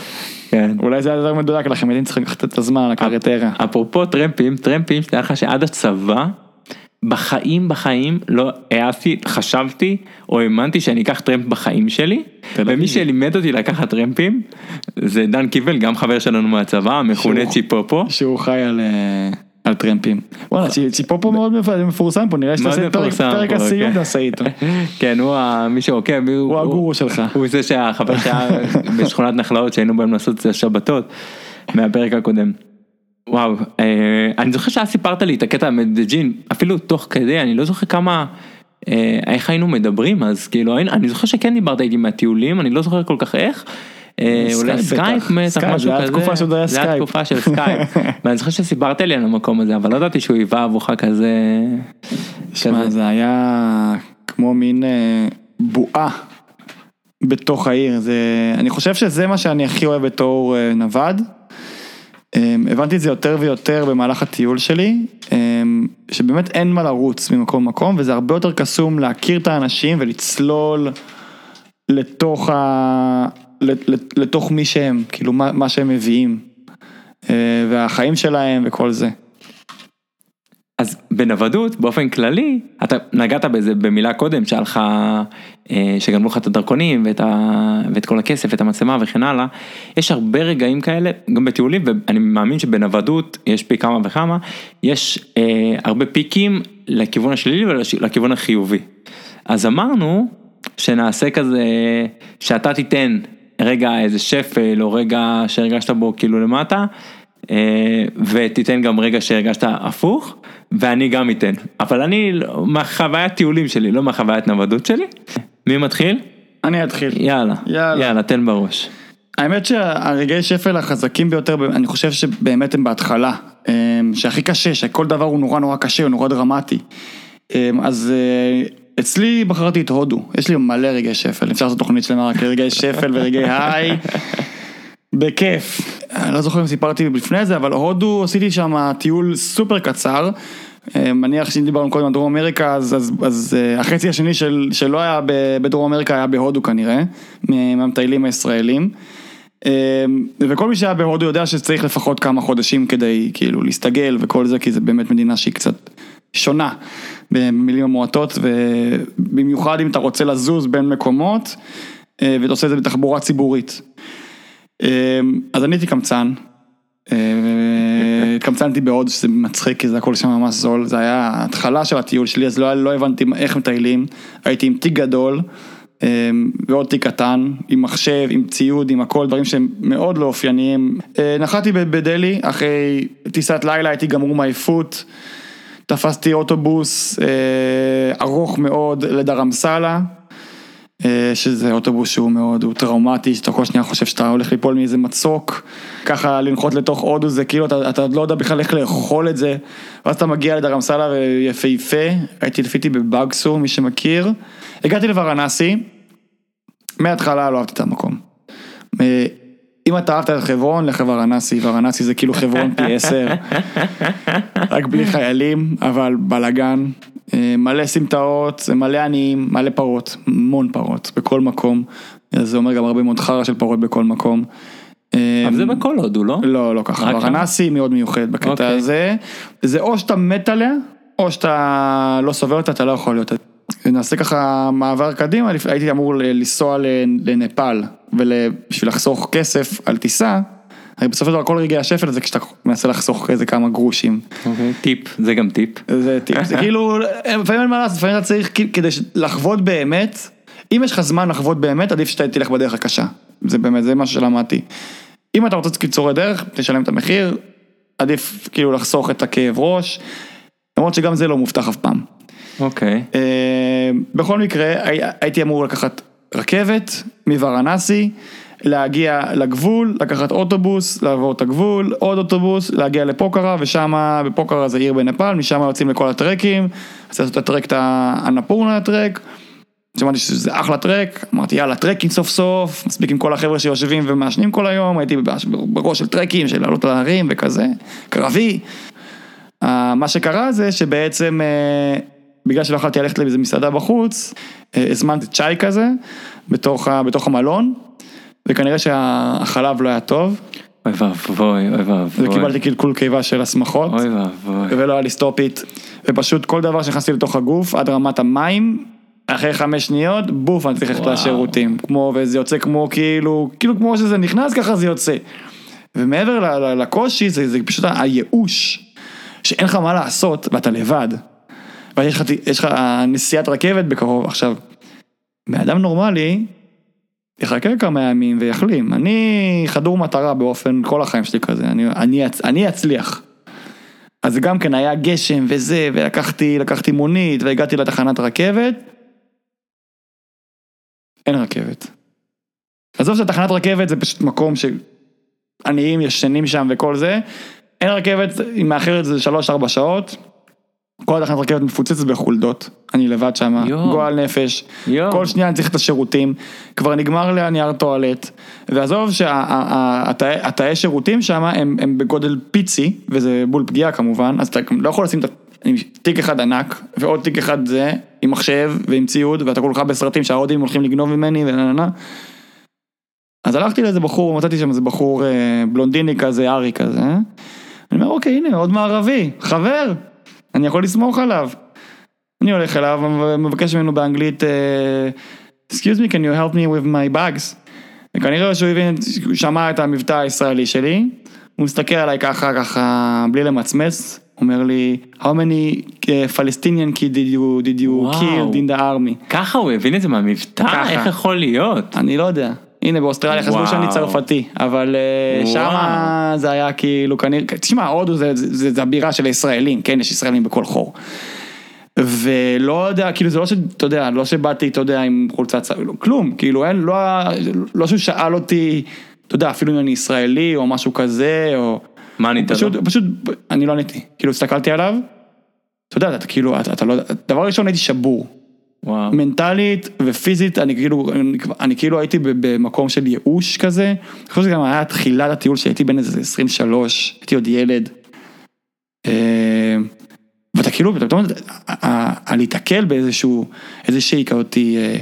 כן, אולי זה היה יותר מדויק לכם, הייתם צריכים לקחת את הזמן לקרייטרה, אפרופו טרמפים, טרמפים, שתדע לך שעד הצבא, בחיים בחיים לא העזתי, חשבתי או האמנתי שאני אקח טרמפ בחיים שלי ומי שלימד אותי לקחת טרמפים זה דן קיבל גם חבר שלנו מהצבא מכונה ציפופו. שהוא חי על אה, על טרמפים. וואלה ציפופו מאוד מפורסם פה נראה שאתה עושה פרק הסיום כן. תעשה איתו. כן הוא מי שעוקב הוא הגורו שלך. הוא זה שהחבר שהיה בשכונת נחלאות שהיינו בהם לעשות את השבתות מהפרק הקודם. וואו, אה, אני זוכר שאז סיפרת לי את הקטע המדג'ין, אפילו תוך כדי, אני לא זוכר כמה, אה, איך היינו מדברים אז, כאילו, אני זוכר שכן דיברת איתי מהטיולים, אני לא זוכר כל כך איך. אה, אולי סקייפ, סקייפ, זה היה תקופה שעוד היה סקייפ. זה היה תקופה של סקייפ, ואני זוכר שסיפרת לי על המקום הזה, אבל לא ידעתי שהוא היווה עבורך כזה. שמע, זה היה כמו מין בועה בתוך העיר, אני חושב שזה מה שאני הכי אוהב בתור נווד. אמ, הבנתי את זה יותר ויותר במהלך הטיול שלי, אמ, שבאמת אין מה לרוץ ממקום למקום, וזה הרבה יותר קסום להכיר את האנשים ולצלול לתוך, ה... לתוך מי שהם, כאילו מה, שהם מביאים, אה, והחיים שלהם וכל זה. אז בנוודות באופן כללי, אתה נגעת בזה במילה קודם שהלכה, אה, שגנבו לך את הדרכונים ואת, ה, ואת כל הכסף ואת המצלמה וכן הלאה, יש הרבה רגעים כאלה, גם בטיולים, ואני מאמין שבנוודות יש פי כמה וכמה, יש אה, הרבה פיקים לכיוון השלילי ולכיוון החיובי. אז אמרנו שנעשה כזה, שאתה תיתן רגע איזה שפל או רגע שהרגשת בו כאילו למטה, אה, ותיתן גם רגע שהרגשת הפוך. ואני גם אתן, אבל אני, מהחוויית טיולים שלי, לא מהחוויית נוודות שלי. מי מתחיל? אני אתחיל. יאללה, יאללה, יאללה, תן בראש. האמת שהרגעי שפל החזקים ביותר, אני חושב שבאמת הם בהתחלה, אמ, שהכי קשה, שכל דבר הוא נורא נורא קשה, הוא נורא דרמטי. אמ, אז אה, אצלי בחרתי את הודו, יש לי מלא רגעי שפל, אפשר לעשות תוכנית שלמה רק לרגעי שפל ורגעי היי, בכיף. אני לא זוכר אם סיפרתי לפני זה, אבל הודו עשיתי שם טיול סופר קצר. אה, מניח שאם דיברנו קודם על דרום אמריקה, אז, אז, אז אה, החצי השני של, שלא היה בדרום אמריקה היה בהודו כנראה, מהמטיילים הישראלים. אה, וכל מי שהיה בהודו יודע שצריך לפחות כמה חודשים כדי כאילו להסתגל וכל זה, כי זה באמת מדינה שהיא קצת שונה במילים המועטות, ובמיוחד אם אתה רוצה לזוז בין מקומות, ואתה עושה את זה בתחבורה ציבורית. אז אני הייתי קמצן, התקמצנתי בהודו שזה מצחיק כי זה הכל שם ממש זול, זה היה ההתחלה של הטיול שלי אז לא, לא הבנתי איך מטיילים, הייתי עם תיק גדול ועוד תיק קטן, עם מחשב, עם ציוד, עם הכל, דברים שהם מאוד לא אופייניים. נחתי בדלהי, אחרי טיסת לילה הייתי גמור מעייפות, תפסתי אוטובוס ארוך מאוד לדרמסלה. אה, שזה אוטובוס שהוא מאוד, הוא טראומטי, שאתה כל שנייה חושב שאתה הולך ליפול מאיזה מצוק, ככה לנחות לתוך הודו זה כאילו אתה, אתה לא יודע בכלל איך לאכול את זה, ואז אתה מגיע לדרמסלה ויפהפה, הייתי לפיתי בבאגסור, מי שמכיר, הגעתי לוורנסי, מההתחלה לא אהבתי את המקום. אה, אם אתה אהבת את חברון, לך וורנסי, וורנסי זה כאילו חברון פי עשר, רק בלי חיילים, אבל בלאגן, אה, מלא סמטאות, מלא עניים, מלא פרות, המון פרות, בכל מקום, זה אומר גם הרבה מאוד חרא של פרות בכל מקום. אה, אבל זה בכל הודו, לא? לא, לא ככה? וורנסי מאוד מיוחד בקטע אוקיי. הזה, זה או שאתה מת עליה, או שאתה לא סובל אותה, אתה לא יכול להיות. נעשה ככה מעבר קדימה, הייתי אמור לנסוע לנפאל, ובשביל לחסוך כסף על טיסה, הרי בסופו של דבר כל רגעי השפל זה כשאתה מנסה לחסוך איזה כמה גרושים. אוקיי. טיפ, זה גם טיפ. זה טיפ, זה כאילו, לפעמים אין מה לעשות, לפעמים אתה צריך, כדי לחוות באמת, אם יש לך זמן לחוות באמת, עדיף שאתה תלך בדרך הקשה. זה באמת, זה משהו שלמדתי. אם אתה רוצה קיצורי דרך, תשלם את המחיר, עדיף כאילו לחסוך את הכאב ראש, למרות שגם זה לא מובטח אף פעם. אוקיי. אה, בכל מקרה, הי- הייתי אמור לקחת רכבת מוורנסי, להגיע לגבול, לקחת אוטובוס, לעבור את הגבול, עוד אוטובוס, להגיע לפוקרה, ושם, בפוקרה זה עיר בנפאל, משם יוצאים לכל הטרקים, אז לעשות את הטרק, את האנפורנה הטרק. שמעתי שזה אחלה טרק, אמרתי יאללה trekking סוף סוף, מספיק עם כל החבר'ה שיושבים ומעשנים כל היום, הייתי בראש- של טרקים, של לעלות על ההרים וכזה, קרבי. אה, מה שקרה זה שבעצם, אה, בגלל שלא יכולתי ללכת לאיזה מסעדה בחוץ, אה, הזמנתי צ'אי כזה, בתוך, בתוך המלון, וכנראה שהחלב לא היה טוב, אוי ואבוי, אוי ואבוי. וקיבלתי קלקול קיבה של הסמכות, אוי ואבוי. ולא היה לי סטופית, ופשוט כל דבר שנכנסתי לתוך הגוף, עד רמת המים, אחרי חמש שניות, בוף, אני צריך ללכת. לשירותים, כמו, וזה יוצא כמו כאילו, כאילו כמו שזה נכנס, ככה זה יוצא. ומעבר לקושי, זה, זה פשוט הייאוש, שאין לך מה לעשות, ואתה לבד. ויש לך, לך נסיעת רכבת בקרוב, עכשיו, בן אדם נורמלי, יחכה כמה ימים ויחלים. אני חדור מטרה באופן, כל החיים שלי כזה, אני, אני, אני אצליח. אז גם כן היה גשם וזה, ולקחתי לקחתי מונית והגעתי לתחנת רכבת. אין רכבת. עזוב שתחנת רכבת זה פשוט מקום שעניים ישנים שם וכל זה. אין רכבת, היא מאחרת זה 3-4 שעות. כל התחנת רכבת מפוצצת בחולדות, אני לבד שם. גועל נפש, יואו. כל שנייה אני צריך את השירותים, כבר נגמר לי הנייר טואלט, ועזוב שהתאי שירותים שם הם, הם בגודל פיצי, וזה בול פגיעה כמובן, אז אתה לא יכול לשים את תיק אחד ענק, ועוד תיק אחד זה, עם מחשב ועם ציוד, ואתה כולך בסרטים שההודים הולכים לגנוב ממני ונה נה נה. אז הלכתי לאיזה בחור, מצאתי שם איזה בחור אה, בלונדיני כזה, ארי כזה, אני אומר אוקיי הנה עוד מערבי, חבר, אני יכול לסמוך עליו. אני הולך אליו, מבקש ממנו באנגלית, אה, excuse me, can you help me with my bags? וכנראה שהוא הבין, שמע את המבטא הישראלי שלי, הוא מסתכל עליי ככה, ככה, בלי למצמץ, אומר לי, how many uh, Palestinian kid did you, did you killed in the army? ככה הוא הבין את זה מהמבטא? איך יכול להיות? אני לא יודע. הנה באוסטרליה חשבו. שאני צרפתי, אבל אה. שמה זה היה כאילו כנראה, תשמע הודו זה, זה, זה, זה הבירה של הישראלים, כן יש ישראלים בכל חור. ולא יודע, כאילו זה לא שאתה יודע, לא שבאתי, אתה יודע, עם חולצה צ... לא, כלום, כאילו אין, לא, לא שהוא שאל אותי, אתה יודע, אפילו אם אני ישראלי או משהו כזה, או... מה ענית לו? פשוט, פשוט, אני לא עניתי, כאילו הסתכלתי עליו, אתה יודע, אתה כאילו, אתה, אתה לא, דבר ראשון הייתי שבור. וואו. מנטלית ופיזית, אני כאילו, אני, אני כאילו הייתי במקום של ייאוש כזה, אני חושב שזה גם היה תחילת הטיול שהייתי בן איזה 23, הייתי עוד ילד. אה, ואתה כאילו, אתה פתאום, על להיתקל באיזשהו, איזושהי כאותי אה,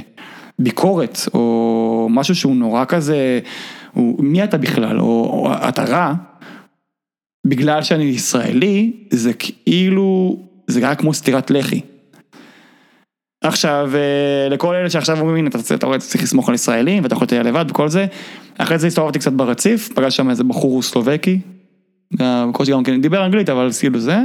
ביקורת, או משהו שהוא נורא כזה, הוא, מי אתה בכלל, או, או אתה רע, בגלל שאני ישראלי, זה כאילו, זה היה כמו סטירת לחי. עכשיו, אה, לכל אלה שעכשיו אומרים, הנה, אתה רואה, אתה צריך לסמוך על ישראלים, ואתה יכול להיות לבד וכל זה. אחרי זה הסתובבתי קצת ברציף, פגש שם איזה בחור סלובקי, בקושי גם כן דיבר אנגלית, אבל כאילו זה.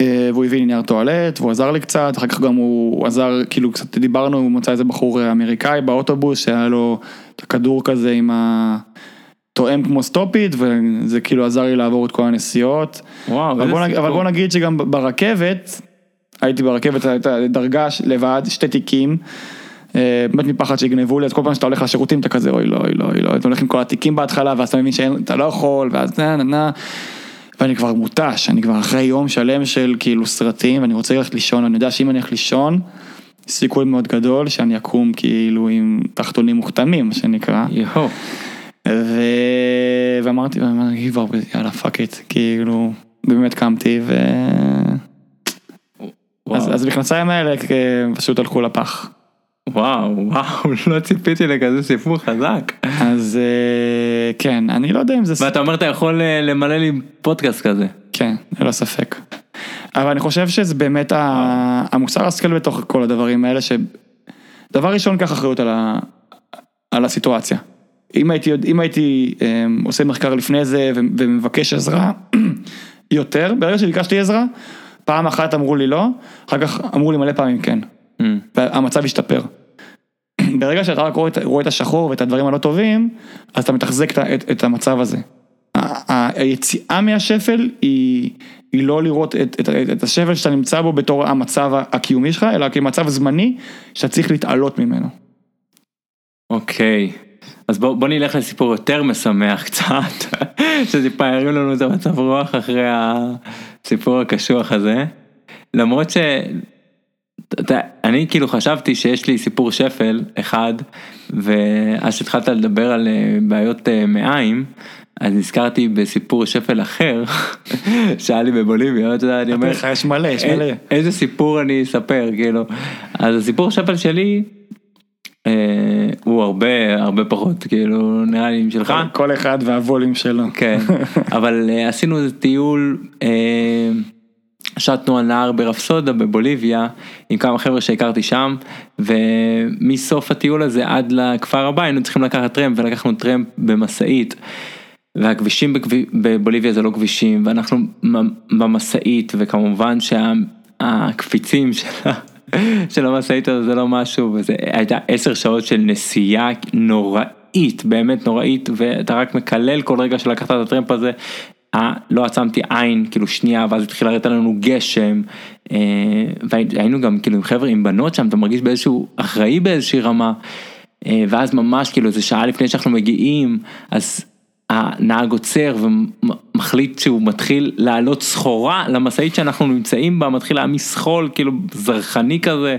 אה, והוא הביא לי נייר טואלט, והוא עזר לי קצת, אחר כך גם הוא עזר, כאילו קצת דיברנו, הוא מצא איזה בחור אמריקאי באוטובוס, שהיה לו את הכדור כזה עם ה... תואם כמו סטופיט, וזה כאילו עזר לי לעבור את כל הנסיעות. וואו, אבל בוא, נגיד, אבל. בוא נגיד שגם ברכבת, הייתי ברכבת, הייתה דרגה לבד, שתי תיקים, אה, באמת מפחד שיגנבו לי, אז כל פעם שאתה הולך לשירותים אתה כזה אוי לא, אוי לא, אוי לא, אתה הולך עם כל התיקים בהתחלה, ואז אתה מבין שאתה לא יכול, ואז נה נה נה, ואני כבר מותש, אני כבר אחרי יום שלם של כאילו סרטים, ואני רוצה ללכת לישון, אני יודע שאם אני הולך לישון, סיכוי מאוד גדול שאני אקום כאילו עם תחתונים מוכתמים, מה שנקרא. יואו. ו... ואמרתי, ואמרתי, יאללה fuck it, כאילו, באמת קמתי ו... אז, המכנסיים האלה פשוט הלכו לפח. וואו, וואו, לא ציפיתי לכזה סיפור חזק. אז אה, כן, אני לא יודע אם זה... ואתה אומר אתה יכול אה, למלא לי פודקאסט כזה. כן, ללא ספק. אבל אני חושב שזה באמת המוסר השכל בתוך כל הדברים האלה, שדבר ראשון, קח אחריות על, ה... על הסיטואציה. אם הייתי, אם הייתי אה, עושה מחקר לפני זה ומבקש עזרה יותר, ברגע שביקשתי עזרה, פעם אחת אמרו לי לא, אחר כך אמרו לי מלא פעמים כן. Mm. והמצב השתפר. ברגע שאתה רק רואה, רואה את השחור ואת הדברים הלא טובים, אז אתה מתחזק את, את המצב הזה. היציאה מהשפל היא, היא לא לראות את, את, את, את השפל שאתה נמצא בו בתור המצב הקיומי שלך, אלא כמצב זמני שאתה צריך להתעלות ממנו. אוקיי, okay. אז בוא, בוא נלך לסיפור יותר משמח קצת, שטיפה הרים לנו את המצב רוח אחרי הסיפור הקשוח הזה. למרות ש... אני כאילו חשבתי שיש לי סיפור שפל אחד, ואז שהתחלת לדבר על אה, בעיות אה, מעיים, אז נזכרתי בסיפור שפל אחר שהיה לי בבוליביה, אתה יודע, אני אומר, יש מלא, יש מלא. איזה סיפור אני אספר, כאילו. אז הסיפור שפל שלי, אה, הוא הרבה הרבה פחות כאילו נראה לי שלך כל אחד והווליום שלו כן אבל עשינו איזה טיול שטנו על נהר ברפסודה בבוליביה עם כמה חבר'ה שהכרתי שם ומסוף הטיול הזה עד לכפר הבא היינו צריכים לקחת טרמפ ולקחנו טרמפ במשאית. והכבישים בבוליביה זה לא כבישים ואנחנו במשאית וכמובן שהקפיצים של, של המשאית הזה זה לא משהו וזה הייתה עשר שעות של נסיעה נוראית באמת נוראית ואתה רק מקלל כל רגע שלקחת את הטרמפ הזה. אה, לא עצמתי עין כאילו שנייה ואז התחיל לרדת לנו גשם. אה, והיינו גם כאילו עם חבר'ה עם בנות שם אתה מרגיש באיזשהו אחראי באיזושהי רמה. אה, ואז ממש כאילו איזה שעה לפני שאנחנו מגיעים אז הנהג עוצר ומחליט שהוא מתחיל לעלות סחורה למשאית שאנחנו נמצאים בה מתחיל להעמיס סחול כאילו זרחני כזה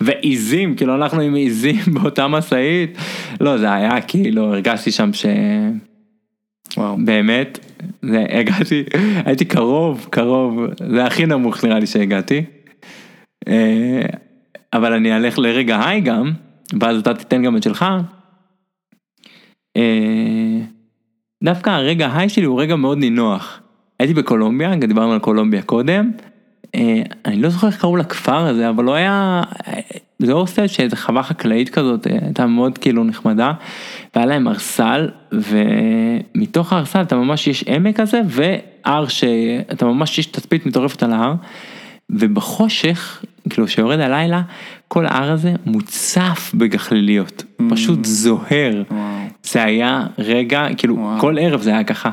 ועיזים כאילו אנחנו עם עיזים באותה משאית לא זה היה כאילו הרגשתי שם ש... וואו. באמת, זה, הגעתי, הייתי קרוב, קרוב, זה הכי נמוך נראה לי שהגעתי. אה, אבל אני אלך לרגע היי גם, ואז אתה תיתן גם את שלך. אה, דווקא הרגע היי שלי הוא רגע מאוד נינוח. הייתי בקולומביה, דיברנו על קולומביה קודם. אה, אני לא זוכר איך קראו לכפר הזה, אבל לא היה, זה הוסטל שאיזה חווה חקלאית כזאת, הייתה מאוד כאילו נחמדה. והיה להם ארסל ומתוך הארסל אתה ממש יש עמק כזה והר שאתה ממש יש תצפית מטורפת על ההר ובחושך כאילו שיורד הלילה כל ההר הזה מוצף בגחליליות mm. פשוט זוהר wow. זה היה רגע כאילו wow. כל ערב זה היה ככה.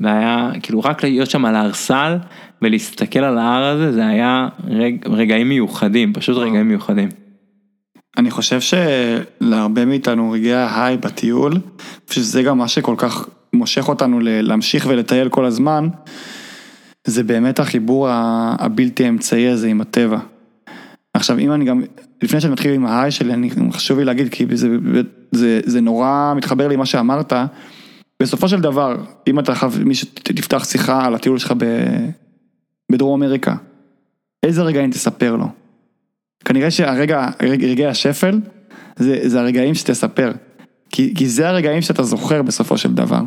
והיה כאילו רק להיות שם על הארסל ולהסתכל על ההר הזה זה היה רג, רגעים מיוחדים פשוט wow. רגעים מיוחדים. אני חושב שלהרבה מאיתנו רגעי ההיי בטיול, שזה גם מה שכל כך מושך אותנו להמשיך ולטייל כל הזמן, זה באמת החיבור הבלתי אמצעי הזה עם הטבע. עכשיו אם אני גם, לפני שאני מתחיל עם ההיי שלי, אני חשוב לי להגיד, כי זה, זה, זה נורא מתחבר לי מה שאמרת, בסופו של דבר, אם אתה חייב, מי שתפתח שיחה על הטיול שלך בדרום אמריקה, איזה רגעים תספר לו? כנראה שהרגע, רגעי השפל, זה, זה הרגעים שתספר. כי, כי זה הרגעים שאתה זוכר בסופו של דבר.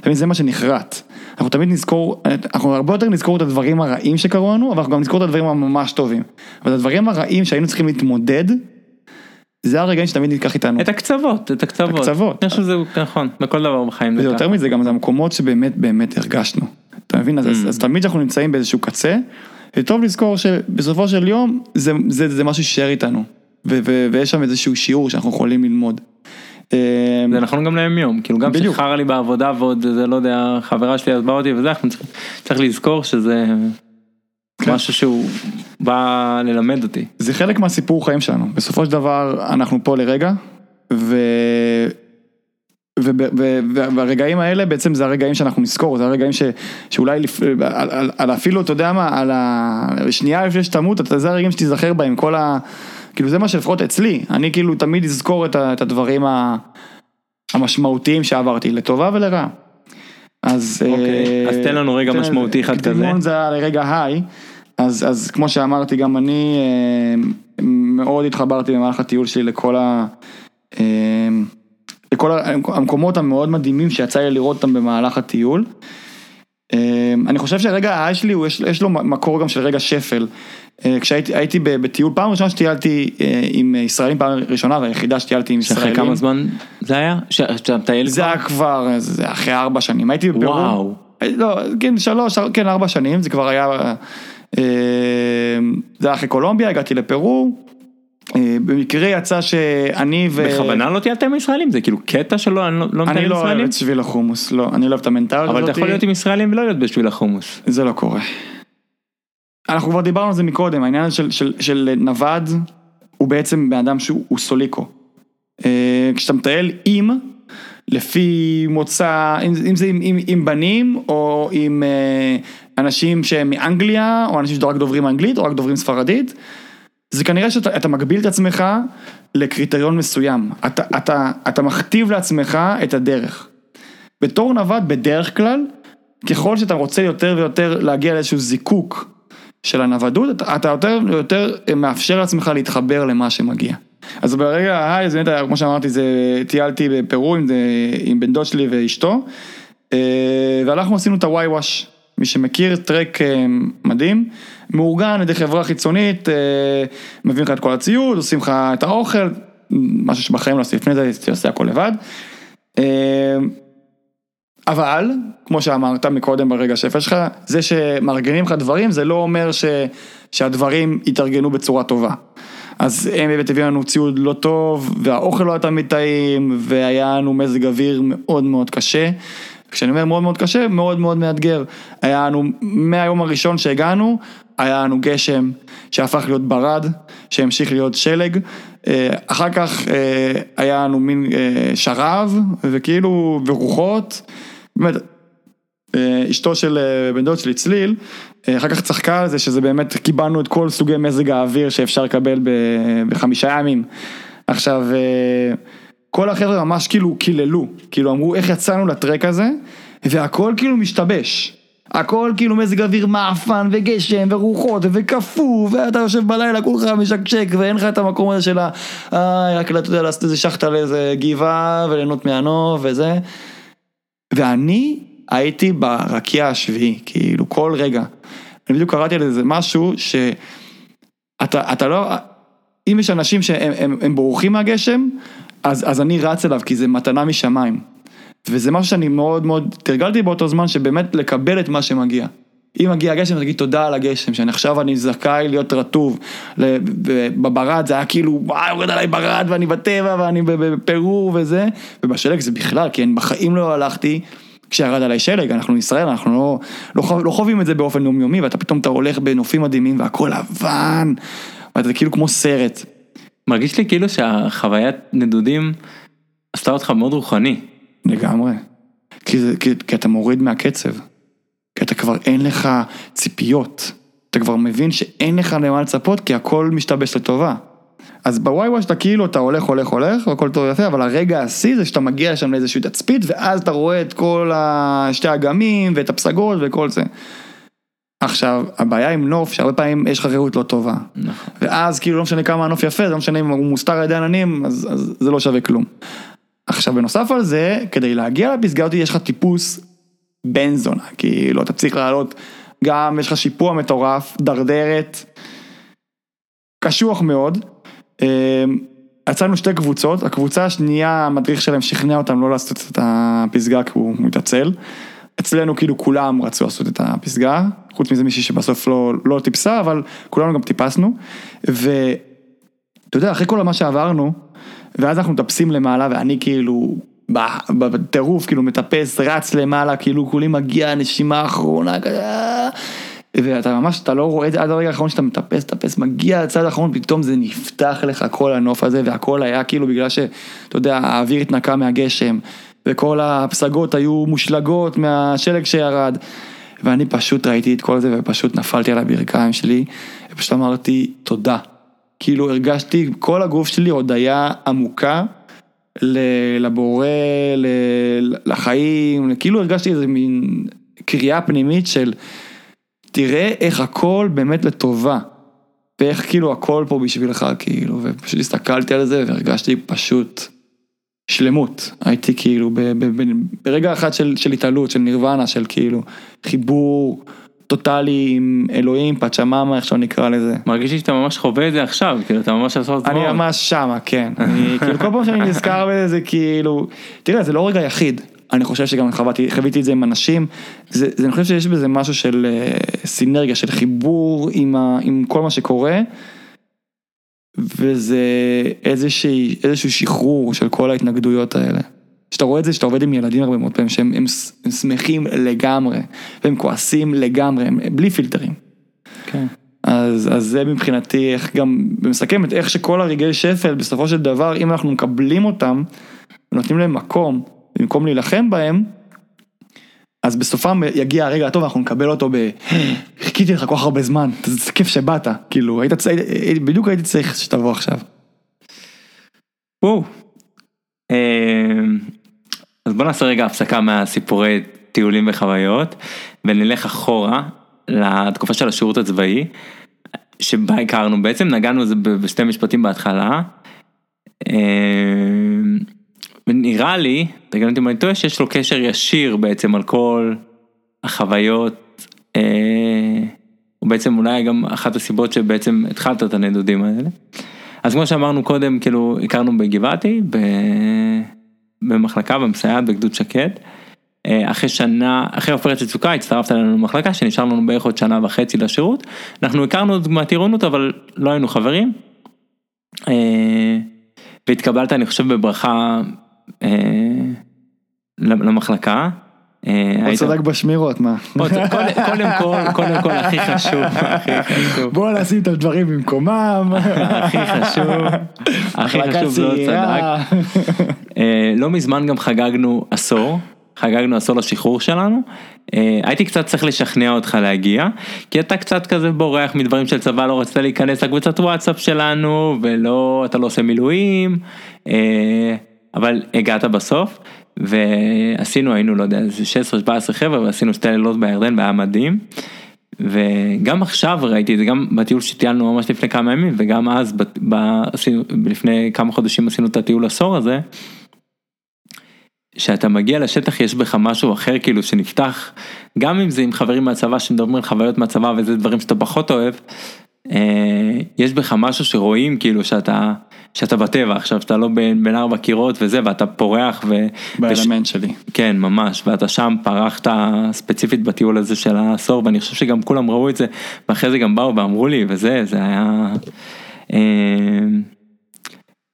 תמיד זה מה שנחרט. אנחנו תמיד נזכור, אנחנו הרבה יותר נזכור את הדברים הרעים שקרו לנו, אבל אנחנו גם נזכור את הדברים הממש טובים. אבל הדברים הרעים שהיינו צריכים להתמודד, זה הרגעים שתמיד ניקח איתנו. את הקצוות, את הקצוות. הקצוות. אני חושב שזה נכון, בכל דבר בחיים. זה יותר מזה, גם זה המקומות שבאמת באמת הרגשנו. אתה מבין? אז, mm. אז תמיד כשאנחנו נמצאים באיזשהו קצה, וטוב לזכור שבסופו של יום זה, זה, זה משהו שישאר איתנו, ו, ו, ויש שם איזשהו שיעור שאנחנו יכולים ללמוד. אמ, זה נכון גם ליום יום, כאילו גם שחרר לי בעבודה ועוד זה לא יודע, חברה שלי אז בא אותי וזה, אנחנו צריך, צריך לזכור שזה... כן. משהו שהוא בא ללמד אותי. זה חלק מהסיפור חיים שלנו. בסופו של דבר, אנחנו פה לרגע, ו... והרגעים האלה בעצם זה הרגעים שאנחנו נזכור, זה הרגעים ש, שאולי לפ... על, על, על אפילו, אתה יודע מה, על השנייה לפני שתמות, אתה- זה הרגעים שתיזכר בהם, כל ה... כאילו זה מה שלפחות אצלי, אני כאילו תמיד אזכור את, ה- את הדברים. המשמעותיים שעברתי, לטובה ולרעה. אז... אוקיי, אה, אז תן לנו רגע תן- משמעותי אחד כזה. קדימון זה היה לרגע היי, אז, אז כמו שאמרתי, גם אני אה, מאוד התחברתי במהלך הטיול שלי לכל ה... אה, לכל המקומות המאוד מדהימים שיצא לי לראות אותם במהלך הטיול. אה, אני חושב שהרגע ההיי שלי, הוא יש, יש לו מקור גם של רגע שפל. אה, כשהייתי בטיול, פעם ראשונה שטיילתי אה, עם ישראלים, פעם ראשונה והיחידה שטיילתי עם ישראלים. שאחרי כמה זמן זה היה? שאתה מטייל זה כבר? היה כבר, זה זה אחרי ארבע שנים, הייתי בפרו. וואו. לא, כן, שלוש, כן, ארבע שנים, זה כבר היה, אה, זה היה אחרי קולומביה, הגעתי לפרו. אה, במקרה יצא שאני ו... בכוונה לא טיילת עם ישראלים? זה כאילו קטע שלא, אני לא- מטייל אני עם לא אוהב ישראלים? את שביל החומוס, לא, אני לא אוהב את המנטליות הזאת. אבל אתה יכול להיות עם ישראלים ולא להיות בשביל החומוס. זה לא קורה. אנחנו כבר דיברנו על זה מקודם, העניין של, של, של נווד הוא בעצם בן אדם שהוא הוא סוליקו. אה, כשאתה מטייל עם, לפי מוצא, אם, אם זה עם, עם, עם בנים או עם אה, אנשים שהם מאנגליה, או אנשים שרק דוברים אנגלית או רק דוברים ספרדית, זה כנראה שאתה אתה מגביל את עצמך לקריטריון מסוים. אתה, אתה, אתה מכתיב לעצמך את הדרך. בתור נווד בדרך כלל, ככל שאתה רוצה יותר ויותר להגיע לאיזשהו זיקוק של הנוודות, אתה, יותר ויותר מאפשר לעצמך להתחבר למה שמגיע. אז ברגע ההיי, זה באמת היה, כמו שאמרתי, זה, טיילתי בפרו עם, זה, עם בן דוד שלי ואשתו, אה, והלכנו עשינו את הוואי וואש. מי שמכיר, טרק אה, מדהים, מאורגן על ידי חברה חיצונית, אה, מביאים לך את כל הציוד, עושים לך את האוכל, משהו שבחיים לא עשיתי לפני זה, הייתי עושה הכל לבד. אה, אבל, כמו שאמרת מקודם ברגע שפל שלך, זה שמארגנים לך דברים, זה לא אומר ש, שהדברים יתארגנו בצורה טובה. אז הם באמת הביאו לנו ציוד לא טוב, והאוכל לא היה תמיד טעים, והיה לנו מזג אוויר מאוד מאוד קשה. כשאני אומר מאוד מאוד קשה, מאוד מאוד מאתגר. היה לנו, מהיום הראשון שהגענו, היה לנו גשם שהפך להיות ברד, שהמשיך להיות שלג. אה, אחר כך אה, היה לנו מין אה, שרב, וכאילו, ורוחות. באמת, אשתו של בן דוד שלי צליל, אחר כך צחקה על זה שזה באמת קיבלנו את כל סוגי מזג האוויר שאפשר לקבל בחמישה ימים. עכשיו, כל החבר'ה ממש כאילו קיללו, כאילו אמרו איך יצאנו לטרק הזה, והכל כאילו משתבש. הכל כאילו מזג אוויר מעפן וגשם ורוחות וקפוא ואתה יושב בלילה כולך משקשק ואין לך את המקום הזה של ה... אה, רק אתה יודע לעשות איזה שחטה לאיזה גבעה וליהנות מהנוף וזה. ואני הייתי ברקיע השביעי, כאילו כל רגע. אני בדיוק קראתי על איזה משהו שאתה אתה לא, אם יש אנשים שהם הם, הם בורחים מהגשם, אז, אז אני רץ אליו כי זה מתנה משמיים. וזה משהו שאני מאוד מאוד תרגלתי באותו זמן שבאמת לקבל את מה שמגיע. אם מגיע הגשם, תגיד תודה על הגשם, שאני עכשיו אני זכאי להיות רטוב. בברד זה היה כאילו, וואי, יורד עליי ברד ואני בטבע ואני ב- ב- בפרו וזה, ובשלג זה בכלל, כי אני בחיים לא הלכתי כשירד עליי שלג, אנחנו ישראל, אנחנו לא, לא, לא חווים את זה באופן יומיומי, ואתה פתאום אתה הולך בנופים מדהימים והכל לבן, ואתה כאילו כמו סרט. מרגיש לי כאילו שהחוויית נדודים עשתה אותך מאוד רוחני. לגמרי. כי, זה, כי, כי אתה מוריד מהקצב. כי אתה כבר אין לך ציפיות. אתה כבר מבין שאין לך למה לצפות כי הכל משתבש לטובה. אז בוואי וואי שאתה כאילו אתה הולך הולך הולך והכל טוב ויפה אבל הרגע השיא זה שאתה מגיע לשם לאיזושהי תצפית ואז אתה רואה את כל שתי האגמים ואת הפסגות וכל זה. עכשיו הבעיה עם נוף שהרבה פעמים יש לך ראות לא טובה. נכון. ואז כאילו לא משנה כמה הנוף יפה, זה לא משנה אם הוא מוסתר על ידי עננים, אז, אז זה לא שווה כלום. עכשיו בנוסף על זה, כדי להגיע לפסגה הזאת יש לך טיפוס בן זונה, כאילו אתה צריך לעלות, גם יש לך שיפוע מטורף, דרדרת, קשוח מאוד. אמ, יצאנו שתי קבוצות, הקבוצה השנייה, המדריך שלהם שכנע אותם לא לעשות את הפסגה כי הוא מתעצל. אצלנו כאילו כולם רצו לעשות את הפסגה, חוץ מזה מישהי שבסוף לא, לא טיפסה, אבל כולנו גם טיפסנו. ואתה יודע, אחרי כל מה שעברנו, ואז אנחנו מטפסים למעלה, ואני כאילו בטירוף, כאילו מטפס, רץ למעלה, כאילו כולי מגיע, נשימה אחרונה, כזה, ואתה ממש, אתה לא רואה את זה עד הרגע האחרון שאתה מטפס, מטפס, מגיע לצד האחרון, פתאום זה נפתח לך כל הנוף הזה, והכל היה כאילו בגלל שאתה יודע, האוויר התנקה מהגשם, וכל הפסגות היו מושלגות מהשלג שירד. ואני פשוט ראיתי את כל זה ופשוט נפלתי על הברכיים שלי, ופשוט אמרתי תודה. כאילו הרגשתי, כל הגוף שלי הודיה עמוקה לבורא, לחיים, כאילו הרגשתי איזה מין קריאה פנימית של תראה איך הכל באמת לטובה. ואיך כאילו הכל פה בשבילך כאילו, ופשוט הסתכלתי על זה והרגשתי פשוט שלמות, הייתי כאילו ב, ב, ב, ברגע אחד של, של התעלות, של נירוונה, של כאילו חיבור טוטאלי עם אלוהים, פאצ'מאמה, איך שלא נקרא לזה. מרגיש לי שאתה ממש חווה את זה עכשיו, כאילו אתה ממש עושה את זה. אני ממש שמה, כן. אני, כאילו כל פעם שאני נזכר בזה, זה כאילו, תראה, זה לא רגע יחיד. אני חושב שגם חוויתי, חוויתי את זה עם אנשים, זה, זה, אני חושב שיש בזה משהו של uh, סינרגיה, של חיבור עם, ה, עם כל מה שקורה. וזה איזושהי, איזשהו שחרור של כל ההתנגדויות האלה. כשאתה רואה את זה, שאתה עובד עם ילדים הרבה מאוד פעמים, שהם הם, הם שמחים לגמרי, והם כועסים לגמרי, הם, בלי פילטרים. כן. אז, אז זה מבחינתי איך גם, ומסכם את איך שכל הרגעי שפל, בסופו של דבר, אם אנחנו מקבלים אותם, ונותנים להם מקום, במקום להילחם בהם, אז בסופם יגיע הרגע הטוב, אנחנו נקבל אותו ב... חיכיתי לך כל כך הרבה זמן, זה כיף שבאת, כאילו, היית צריך, בדיוק הייתי צריך שתבוא עכשיו. וואו. אמ, אז בוא נעשה רגע הפסקה מהסיפורי טיולים וחוויות, ונלך אחורה לתקופה של השירות הצבאי, שבה הכרנו, בעצם נגענו בזה בשתי משפטים בהתחלה. ונראה לי, תגיד אותי אם אני טועה, שיש לו קשר ישיר בעצם על כל החוויות, אה, הוא בעצם אולי גם אחת הסיבות שבעצם התחלת את הנדודים האלה. אז כמו שאמרנו קודם, כאילו הכרנו בגבעתי, במחלקה במסייעת בגדוד שקד. אה, אחרי שנה, אחרי עופרת יצוקה הצטרפת אלינו למחלקה שנשאר לנו בערך עוד שנה וחצי לשירות. אנחנו הכרנו עוד מהטירונות אבל לא היינו חברים. אה, והתקבלת אני חושב בברכה למחלקה. אה, הוא צדק בשמירות, מה? קודם כל, קודם כל, הכי חשוב, הכי חשוב. בוא נשים את הדברים במקומם. הכי חשוב, הכי חשוב לא צדק. אה, לא מזמן גם חגגנו עשור, חגגנו עשור לשחרור שלנו. הייתי קצת צריך לשכנע אותך להגיע, כי אתה קצת כזה בורח מדברים של צבא, לא רצית להיכנס לקבוצת וואטסאפ שלנו, ולא, אתה לא עושה מילואים. אבל הגעת בסוף, ועשינו, היינו, לא יודע, 16-17 חבר'ה, ועשינו שתי לילות בירדן, והיה מדהים. וגם עכשיו ראיתי את זה, גם בטיול שטיילנו ממש לפני כמה ימים, וגם אז, ב, ב, עשינו, לפני כמה חודשים עשינו את הטיול עשור הזה. שאתה מגיע לשטח יש בך משהו אחר כאילו שנפתח, גם אם זה עם חברים מהצבא שמדברים על חוויות מהצבא וזה דברים שאתה פחות אוהב, יש בך משהו שרואים כאילו שאתה, שאתה בטבע עכשיו, שאתה לא בין, בין ארבע קירות וזה, ואתה פורח ו... באלמנט וש... שלי. כן, ממש, ואתה שם פרחת ספציפית בטיול הזה של העשור, ואני חושב שגם כולם ראו את זה, ואחרי זה גם באו ואמרו לי, וזה, זה היה... אה,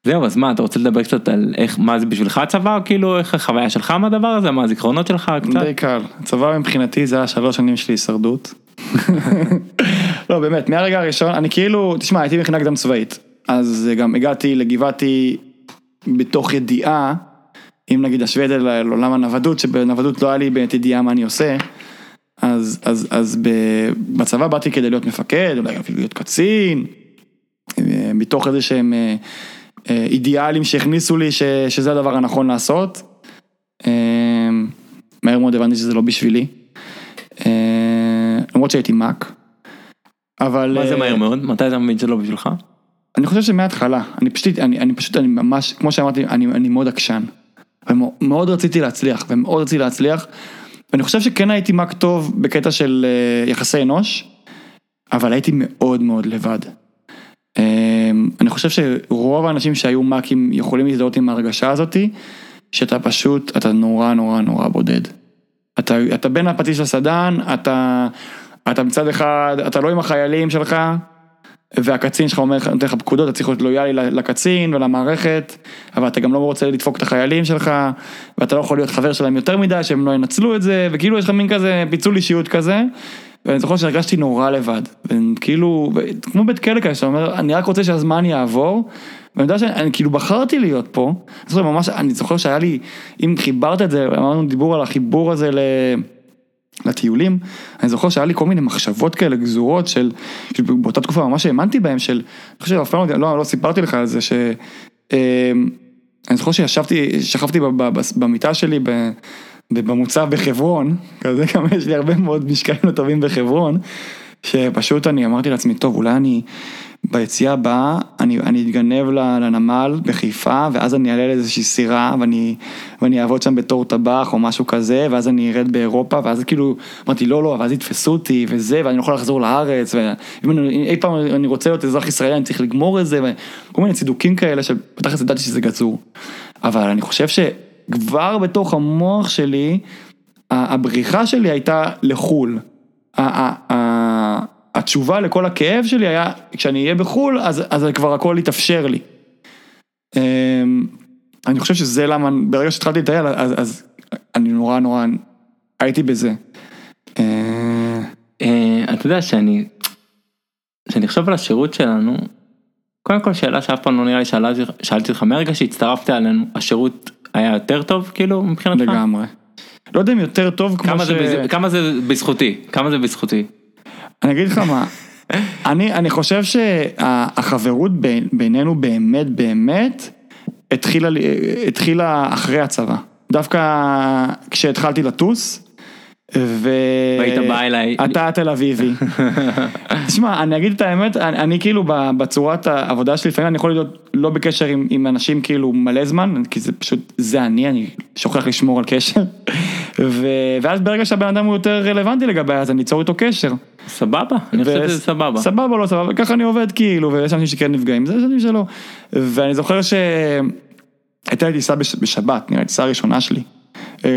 זהו, אז מה, אתה רוצה לדבר קצת על איך, מה זה בשבילך הצבא, כאילו איך החוויה שלך מהדבר הזה, מה הזיכרונות שלך קצת? די קל, הצבא מבחינתי זה היה שלוש שנים של הישרדות. לא, באמת, מהרגע הראשון, אני כאילו, תשמע, הייתי מכינה קדם צבאית, אז גם הגעתי לגבעתי בתוך ידיעה, אם נגיד אשווה את זה לעולם הנוודות, שבנוודות לא היה לי באמת ידיעה מה אני עושה, אז, אז, אז בצבא באתי כדי להיות מפקד, אולי אפילו להיות קצין, מתוך איזה שהם אה, אה, אידיאלים שהכניסו לי ש, שזה הדבר הנכון לעשות. אה, מהר מאוד הבנתי שזה לא בשבילי. למרות שהייתי מאק. אבל... מה זה מהר מאוד? מתי אתה מבין שזה לא בשבילך? אני חושב שמההתחלה, אני פשוט, אני, אני פשוט, אני ממש, כמו שאמרתי, אני, אני מאוד עקשן. ומאוד רציתי להצליח, ומאוד רציתי להצליח. ואני חושב שכן הייתי מאק טוב בקטע של יחסי אנוש, אבל הייתי מאוד מאוד לבד. אמ, אני חושב שרוב האנשים שהיו מאקים יכולים להזדהות עם ההרגשה הזאתי, שאתה פשוט, אתה נורא נורא נורא בודד. אתה, אתה בין הפטיש לסדן, אתה, אתה מצד אחד, אתה לא עם החיילים שלך, והקצין שלך אומר, נותן לך פקודות, אתה צריך להיות לויאלי לקצין ולמערכת, אבל אתה גם לא רוצה לדפוק את החיילים שלך, ואתה לא יכול להיות חבר שלהם יותר מדי, שהם לא ינצלו את זה, וכאילו יש לך מין כזה פיצול אישיות כזה, ואני זוכר שהרגשתי נורא לבד, וכאילו, כמו בית כלא כזה, שאתה אומר, אני רק רוצה שהזמן יעבור, ואני יודע שאני כאילו בחרתי להיות פה, אני זוכר, ממש, אני זוכר שהיה לי, אם חיברת את זה, אמרנו דיבור על החיבור הזה ל... לטיולים, אני זוכר שהיה לי כל מיני מחשבות כאלה גזורות של, באותה תקופה ממש האמנתי בהם של, אני חושב אף פעם לא, לא סיפרתי לך על זה, ש... אני זוכר שישבתי, שכבתי במיטה שלי במוצב בחברון, כזה גם יש לי הרבה מאוד משקעים לא טובים בחברון, שפשוט אני אמרתי לעצמי, טוב, אולי אני ביציאה הבאה, אני, אני אתגנב לנמל בחיפה, ואז אני אעלה לאיזושהי סירה, ואני, ואני אעבוד שם בתור טבח או משהו כזה, ואז אני ארד באירופה, ואז כאילו, אמרתי, לא, לא, ואז יתפסו אותי, וזה, ואני לא יכול לחזור לארץ, ואם אני, אי פעם אני רוצה להיות אזרח ישראלי, אני צריך לגמור את זה, וכל מיני צידוקים כאלה, שבטח ידעתי שזה גצור. אבל אני חושב שכבר בתוך המוח שלי, הבריחה שלי הייתה לחו"ל. התשובה לכל הכאב שלי היה, כשאני אהיה בחו"ל, אז, אז כבר הכל יתאפשר לי. אמ, אני חושב שזה למה, ברגע שהתחלתי לטייל, אז, אז אני נורא נורא הייתי בזה. אה, אה, אתה יודע שאני, כשאני חושב על השירות שלנו, קודם כל שאלה שאף פעם לא נראה לי שאלתי אותך, מרגע שהצטרפת אלינו, השירות היה יותר טוב כאילו מבחינתך? לגמרי. לא יודע אם יותר טוב כמו ש... כמה זה בזכותי? כמה זה בזכותי? אני אגיד לך מה, אני, אני חושב שהחברות בינינו באמת באמת התחילה, התחילה אחרי הצבא. דווקא כשהתחלתי לטוס, ו... והיית בא אליי. אתה תל אביבי. תשמע, אני אגיד את האמת, אני, אני כאילו בצורת העבודה שלי, לפעמים אני יכול להיות לא בקשר עם, עם אנשים כאילו מלא זמן, כי זה פשוט, זה אני, אני שוכח לשמור על קשר. ו... ואז ברגע שהבן אדם הוא יותר רלוונטי לגבי, אז אני אצור איתו קשר. סבבה, אני חושב שזה סבבה. סבבה, לא סבבה, ככה אני עובד כאילו, ויש אנשים שכן נפגעים, זה אנשים שלא. ואני זוכר שהייתה לי טיסה בשבת, נראה לי טיסה הראשונה שלי. אה,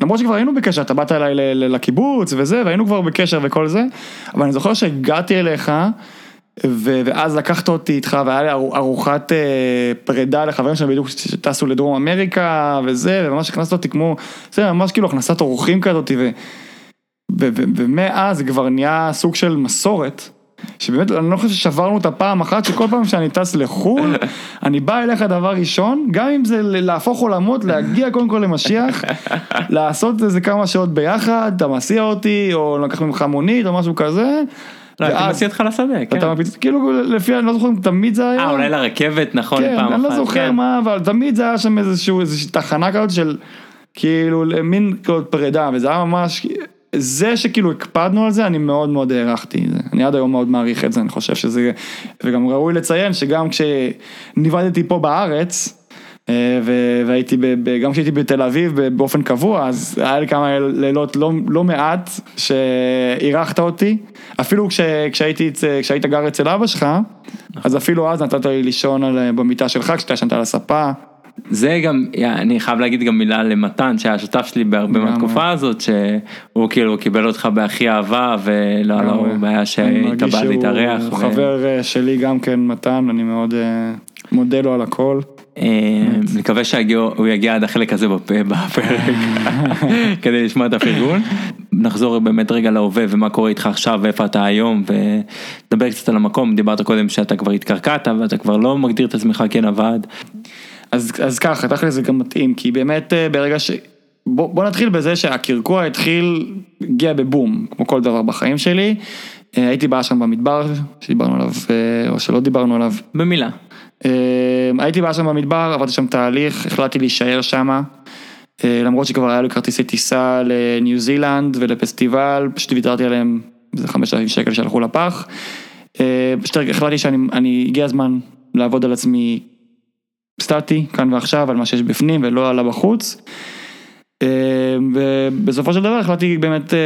למרות שכבר היינו בקשר, אתה באת אליי לקיבוץ וזה, והיינו כבר בקשר וכל זה, אבל אני זוכר שהגעתי אליך, ואז לקחת אותי איתך, והיה לי ארוחת אה, פרידה לחברים שלי בדיוק שטסו לדרום אמריקה וזה, וממש הכנסת אותי כמו, זה ממש כאילו הכנסת אורחים כזאת, ומאז כבר נהיה סוג של מסורת. שבאמת, אני לא חושב ששברנו את הפעם אחת, שכל פעם שאני טס לחו"ל, אני בא אליך דבר ראשון, גם אם זה להפוך עולמות, להגיע קודם כל למשיח, לעשות איזה כמה שעות ביחד, אתה מסיע אותי, או לקח ממך מונית, או משהו כזה. לא, הייתי מסיע אותך לשדה, כן. אתה מפיץ, כאילו, לפי, אני לא זוכר אם תמיד זה היה. אה, אולי לרכבת, נכון, פעם אחת. כן, אני לא זוכר כן. מה, אבל תמיד זה היה שם איזושהי תחנה כזאת של, כאילו, מין פרידה, וזה היה ממש... זה שכאילו הקפדנו על זה, אני מאוד מאוד הערכתי את זה. אני עד היום מאוד מעריך את זה, אני חושב שזה, וגם ראוי לציין שגם כשניבדתי פה בארץ, אה, והייתי, גם כשהייתי בתל אביב באופן קבוע, אז היה לי כמה לילות לא, לא מעט שאירחת אותי, אפילו כש, כשהייתי, כשהיית גר אצל אבא שלך, אז אפילו אז נתת לי לישון על, במיטה שלך, כשאתה ישנת על הספה. זה גם, אני חייב להגיד גם מילה למתן שהיה שותף שלי בהרבה מהתקופה הזאת, שהוא כאילו קיבל אותך בהכי אהבה ולא היה לו בעיה שהיית בא להתארח. הוא חבר אה, שלי גם כן מתן, אני מאוד אה, מודה לו על הכל. אה, מקווה שהוא יגיע עד החלק הזה בפרק כדי לשמוע את הפרגון. נחזור באמת רגע להווה ומה קורה איתך עכשיו ואיפה אתה היום ונדבר קצת על המקום, דיברת קודם שאתה כבר התקרקעת ואתה כבר לא מגדיר את עצמך כנווד. אז, אז ככה, תכל'ס זה גם מתאים, כי באמת אה, ברגע ש... בוא, בוא נתחיל בזה שהקרקוע התחיל, הגיע בבום, כמו כל דבר בחיים שלי. אה, הייתי בא שם במדבר, שדיברנו עליו, אה, או שלא דיברנו עליו. במילה. הייתי בא שם במדבר, עברתי שם תהליך, החלטתי להישאר שם. למרות שכבר היה לי כרטיסי טיסה לניו זילנד ולפסטיבל, פשוט ויתרתי עליהם, איזה חמשת אלפים שקל שהלכו לפח. פשוט החלטתי שאני, הגיע הזמן לעבוד על עצמי סטטי, כאן ועכשיו, על מה שיש בפנים ולא עלה בחוץ. אה, ובסופו של דבר החלטתי באמת אה,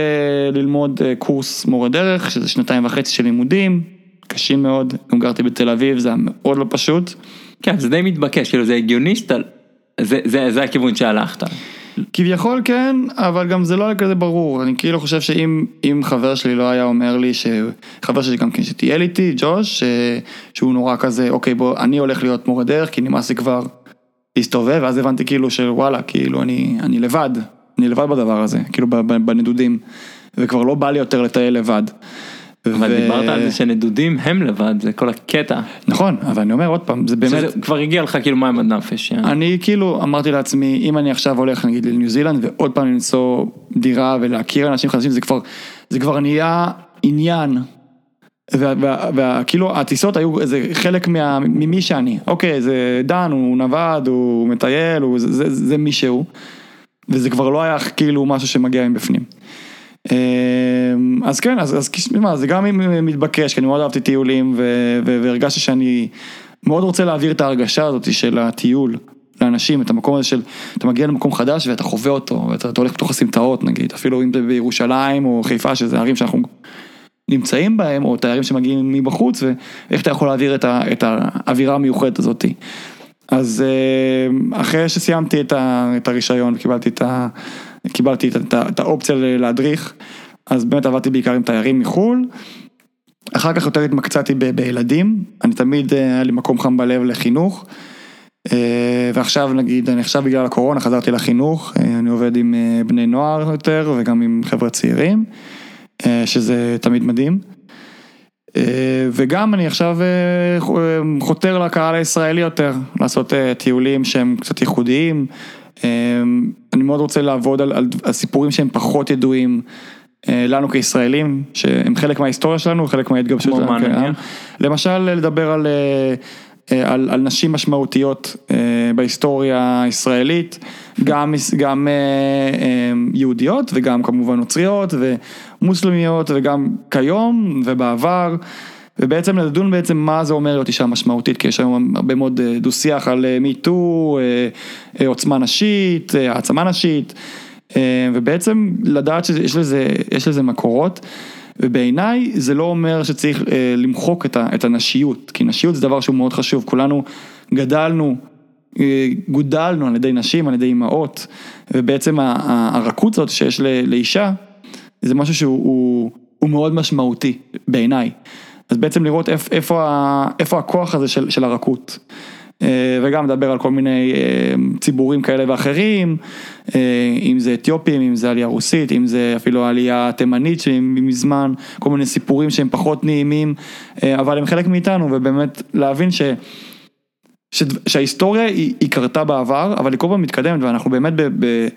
ללמוד אה, קורס מורה דרך, שזה שנתיים וחצי של לימודים, קשים מאוד, גם גרתי בתל אביב, זה היה מאוד לא פשוט. כן, זה די מתבקש, כאילו זה הגיוני שאתה, זה, זה, זה הכיוון שהלכת. כביכול כן, אבל גם זה לא היה כזה ברור, אני כאילו חושב שאם חבר שלי לא היה אומר לי, חבר שלי גם כן שטייל איתי, ג'וש, שהוא נורא כזה, אוקיי בוא, אני הולך להיות מורה דרך, כי נמאס לי כבר להסתובב, ואז הבנתי כאילו שוואלה, כאילו אני, אני לבד, אני לבד בדבר הזה, כאילו בנדודים. וכבר לא בא לי יותר לטייל לבד. אבל ו- דיברת על זה שנדודים הם לבד, זה כל הקטע. נכון, אבל אני אומר עוד פעם, זה באמת, שזה כבר הגיע לך כאילו מים עד נפש. אני כאילו אמרתי לעצמי, אם אני עכשיו הולך נגיד לניו זילנד ועוד פעם למצוא דירה ולהכיר אנשים חדשים, זה כבר, זה כבר נהיה עניין. וכאילו הטיסות היו איזה חלק מה, ממי שאני, אוקיי, זה דן, הוא נווד, הוא מטייל, הוא, זה, זה, זה מי שהוא, וזה כבר לא היה כאילו משהו שמגיע מבפנים. אמ, אז כן, אז, אז מה, זה גם מתבקש, כי אני מאוד אהבתי טיולים ו, ו, והרגשתי שאני מאוד רוצה להעביר את ההרגשה הזאת של הטיול לאנשים, את המקום הזה של, אתה מגיע למקום חדש ואתה חווה אותו, ואתה הולך בתוך הסמטאות נגיד, אפילו אם זה בירושלים או חיפה, שזה ערים שאנחנו נמצאים בהם, או תיירים שמגיעים מבחוץ, ואיך אתה יכול להעביר את, ה, את האווירה המיוחדת הזאת. אז אה, אחרי שסיימתי את, ה, את הרישיון וקיבלתי את, ה, קיבלתי את, את, את האופציה להדריך, אז באמת עבדתי בעיקר עם תיירים מחו"ל. אחר כך יותר התמקצעתי ב, בילדים, אני תמיד אה, היה לי מקום חם בלב לחינוך. אה, ועכשיו נגיד, אני עכשיו בגלל הקורונה חזרתי לחינוך, אני עובד עם בני נוער יותר וגם עם חבר'ה צעירים. שזה תמיד מדהים. וגם אני עכשיו חותר לקהל הישראלי יותר, לעשות טיולים שהם קצת ייחודיים. אני מאוד רוצה לעבוד על, על, על סיפורים שהם פחות ידועים לנו כישראלים, שהם חלק מההיסטוריה שלנו, חלק מההתגבשות שלנו. נניח? למשל לדבר על, על, על נשים משמעותיות בהיסטוריה הישראלית, גם, גם יהודיות וגם כמובן נוצריות ומוסלמיות וגם כיום ובעבר. ובעצם לדון בעצם מה זה אומר להיות אישה משמעותית, כי יש היום הרבה מאוד דו שיח על מיטו, עוצמה נשית, העצמה נשית, ובעצם לדעת שיש לזה, לזה מקורות, ובעיניי זה לא אומר שצריך למחוק את הנשיות, כי נשיות זה דבר שהוא מאוד חשוב, כולנו גדלנו, גודלנו על ידי נשים, על ידי אימהות, ובעצם הרכות הזאת שיש לאישה, זה משהו שהוא מאוד משמעותי בעיניי. אז בעצם לראות איפה, איפה הכוח הזה של, של הרכות. וגם לדבר על כל מיני ציבורים כאלה ואחרים, אם זה אתיופים, אם זה עלייה רוסית, אם זה אפילו עלייה תימנית שמזמן, כל מיני סיפורים שהם פחות נעימים, אבל הם חלק מאיתנו, ובאמת להבין ש... ש... שההיסטוריה היא, היא קרתה בעבר, אבל היא כל פעם מתקדמת, ואנחנו באמת ב... ב...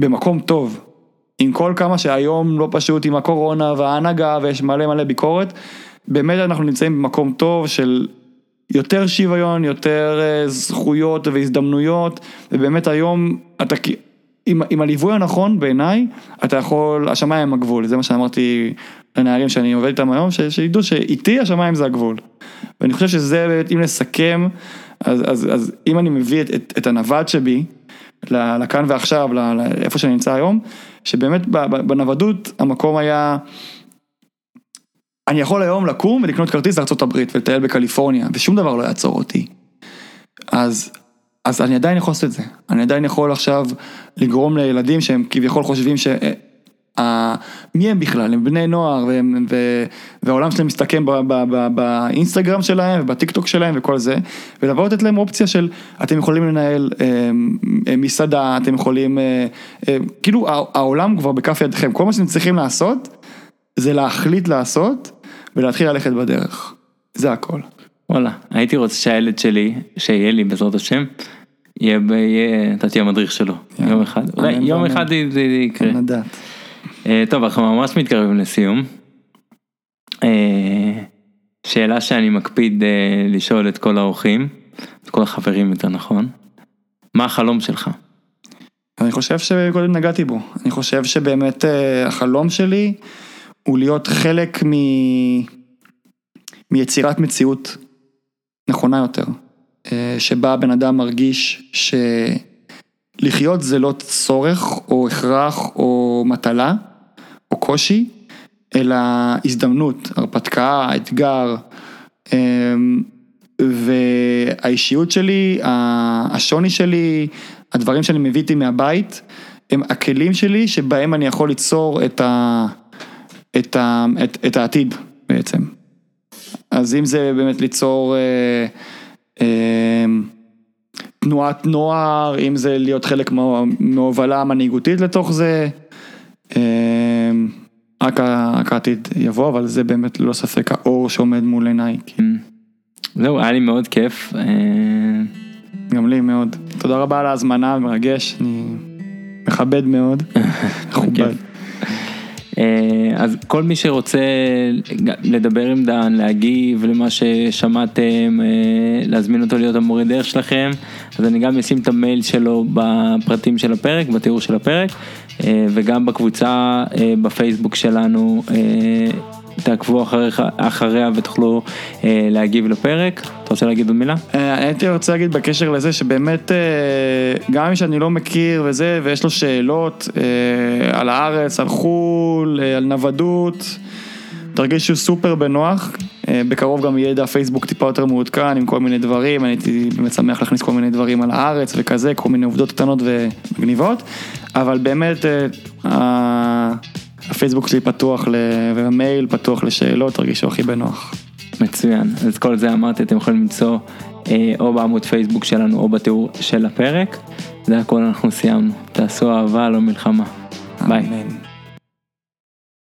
במקום טוב. עם כל כמה שהיום לא פשוט עם הקורונה וההנהגה ויש מלא מלא ביקורת, באמת אנחנו נמצאים במקום טוב של יותר שוויון, יותר זכויות והזדמנויות, ובאמת היום אתה, עם, עם הליווי הנכון בעיניי, אתה יכול, השמיים הם הגבול, זה מה שאמרתי לנערים שאני עובד איתם היום, ש, שידעו שאיתי השמיים זה הגבול. ואני חושב שזה, אם נסכם, אז, אז, אז אם אני מביא את, את, את הנווד שבי, לכאן ועכשיו, לאיפה שאני נמצא היום, שבאמת בנוודות המקום היה, אני יכול היום לקום ולקנות כרטיס לארה"ב ולטייל בקליפורניה, ושום דבר לא יעצור אותי. אז, אז אני עדיין יכול לעשות את זה, אני עדיין יכול עכשיו לגרום לילדים שהם כביכול חושבים ש... מי הם בכלל, הם בני נוער והם, ו, והעולם שלהם מסתכם באינסטגרם שלהם ובטיק טוק שלהם וכל זה, ולבוא לתת להם אופציה של אתם יכולים לנהל אה, מסעדה, אתם יכולים, אה, אה, כאילו העולם כבר בכף ידכם, כל מה שאתם צריכים לעשות זה להחליט לעשות ולהתחיל ללכת בדרך, זה הכל. וואלה, הייתי רוצה שהילד שלי, שיהיה לי בעזרת השם, יהיה, יהיה, אתה תהיה המדריך שלו, יום אחד, אולי יום אחד זה יקרה. נדעת. טוב, אנחנו ממש מתקרבים לסיום. שאלה שאני מקפיד לשאול את כל האורחים, את כל החברים יותר נכון, מה החלום שלך? אני חושב שקודם נגעתי בו, אני חושב שבאמת החלום שלי הוא להיות חלק מ... מיצירת מציאות נכונה יותר, שבה בן אדם מרגיש שלחיות זה לא צורך או הכרח או מטלה קושי, אלא הזדמנות, הרפתקה, אתגר. והאישיות שלי, השוני שלי, הדברים שאני מביא איתי מהבית, הם הכלים שלי שבהם אני יכול ליצור את, ה, את, ה, את, את העתיד בעצם. אז אם זה באמת ליצור אה, אה, תנועת נוער, אם זה להיות חלק מההובלה המנהיגותית לתוך זה, רק ה- רק העתיד יבוא, אבל זה באמת ללא ספק האור שעומד מול עיניי. כי זהו, היה לי מאוד כיף. אה, גם לי מאוד. תודה רבה על ההזמנה, מרגש, אני מכבד מאוד. מכובד. אה, אז כל מי שרוצה לדבר עם דן, להגיב למה ששמעתם, אה, להזמין אותו להיות המורה דרך שלכם, אז אני גם אשים את המייל שלו בפרטים של הפרק, בתיאור של הפרק, וגם בקבוצה אה, בפייסבוק שלנו, אה, תעקבו אחריך, אחריה ותוכלו אה, להגיב לפרק. אתה רוצה להגיד עוד מילה? אה, הייתי רוצה להגיד בקשר לזה שבאמת אה, גם שאני לא מכיר וזה ויש לו שאלות אה, על הארץ, על חו"ל, אה, על נוודות, תרגישו סופר בנוח, אה, בקרוב גם יהיה דף פייסבוק טיפה יותר מעודכן עם כל מיני דברים, אני הייתי באמת שמח להכניס כל מיני דברים על הארץ וכזה, כל מיני עובדות קטנות ומגניבות, אבל באמת אה, הפייסבוק שלי פתוח ל- והמייל פתוח לשאלות, תרגישו הכי בנוח. מצוין, אז כל זה אמרתי, אתם יכולים למצוא אה, או בעמוד פייסבוק שלנו או בתיאור של הפרק. זה הכל אנחנו סיימנו. תעשו אהבה, לא מלחמה. ביי.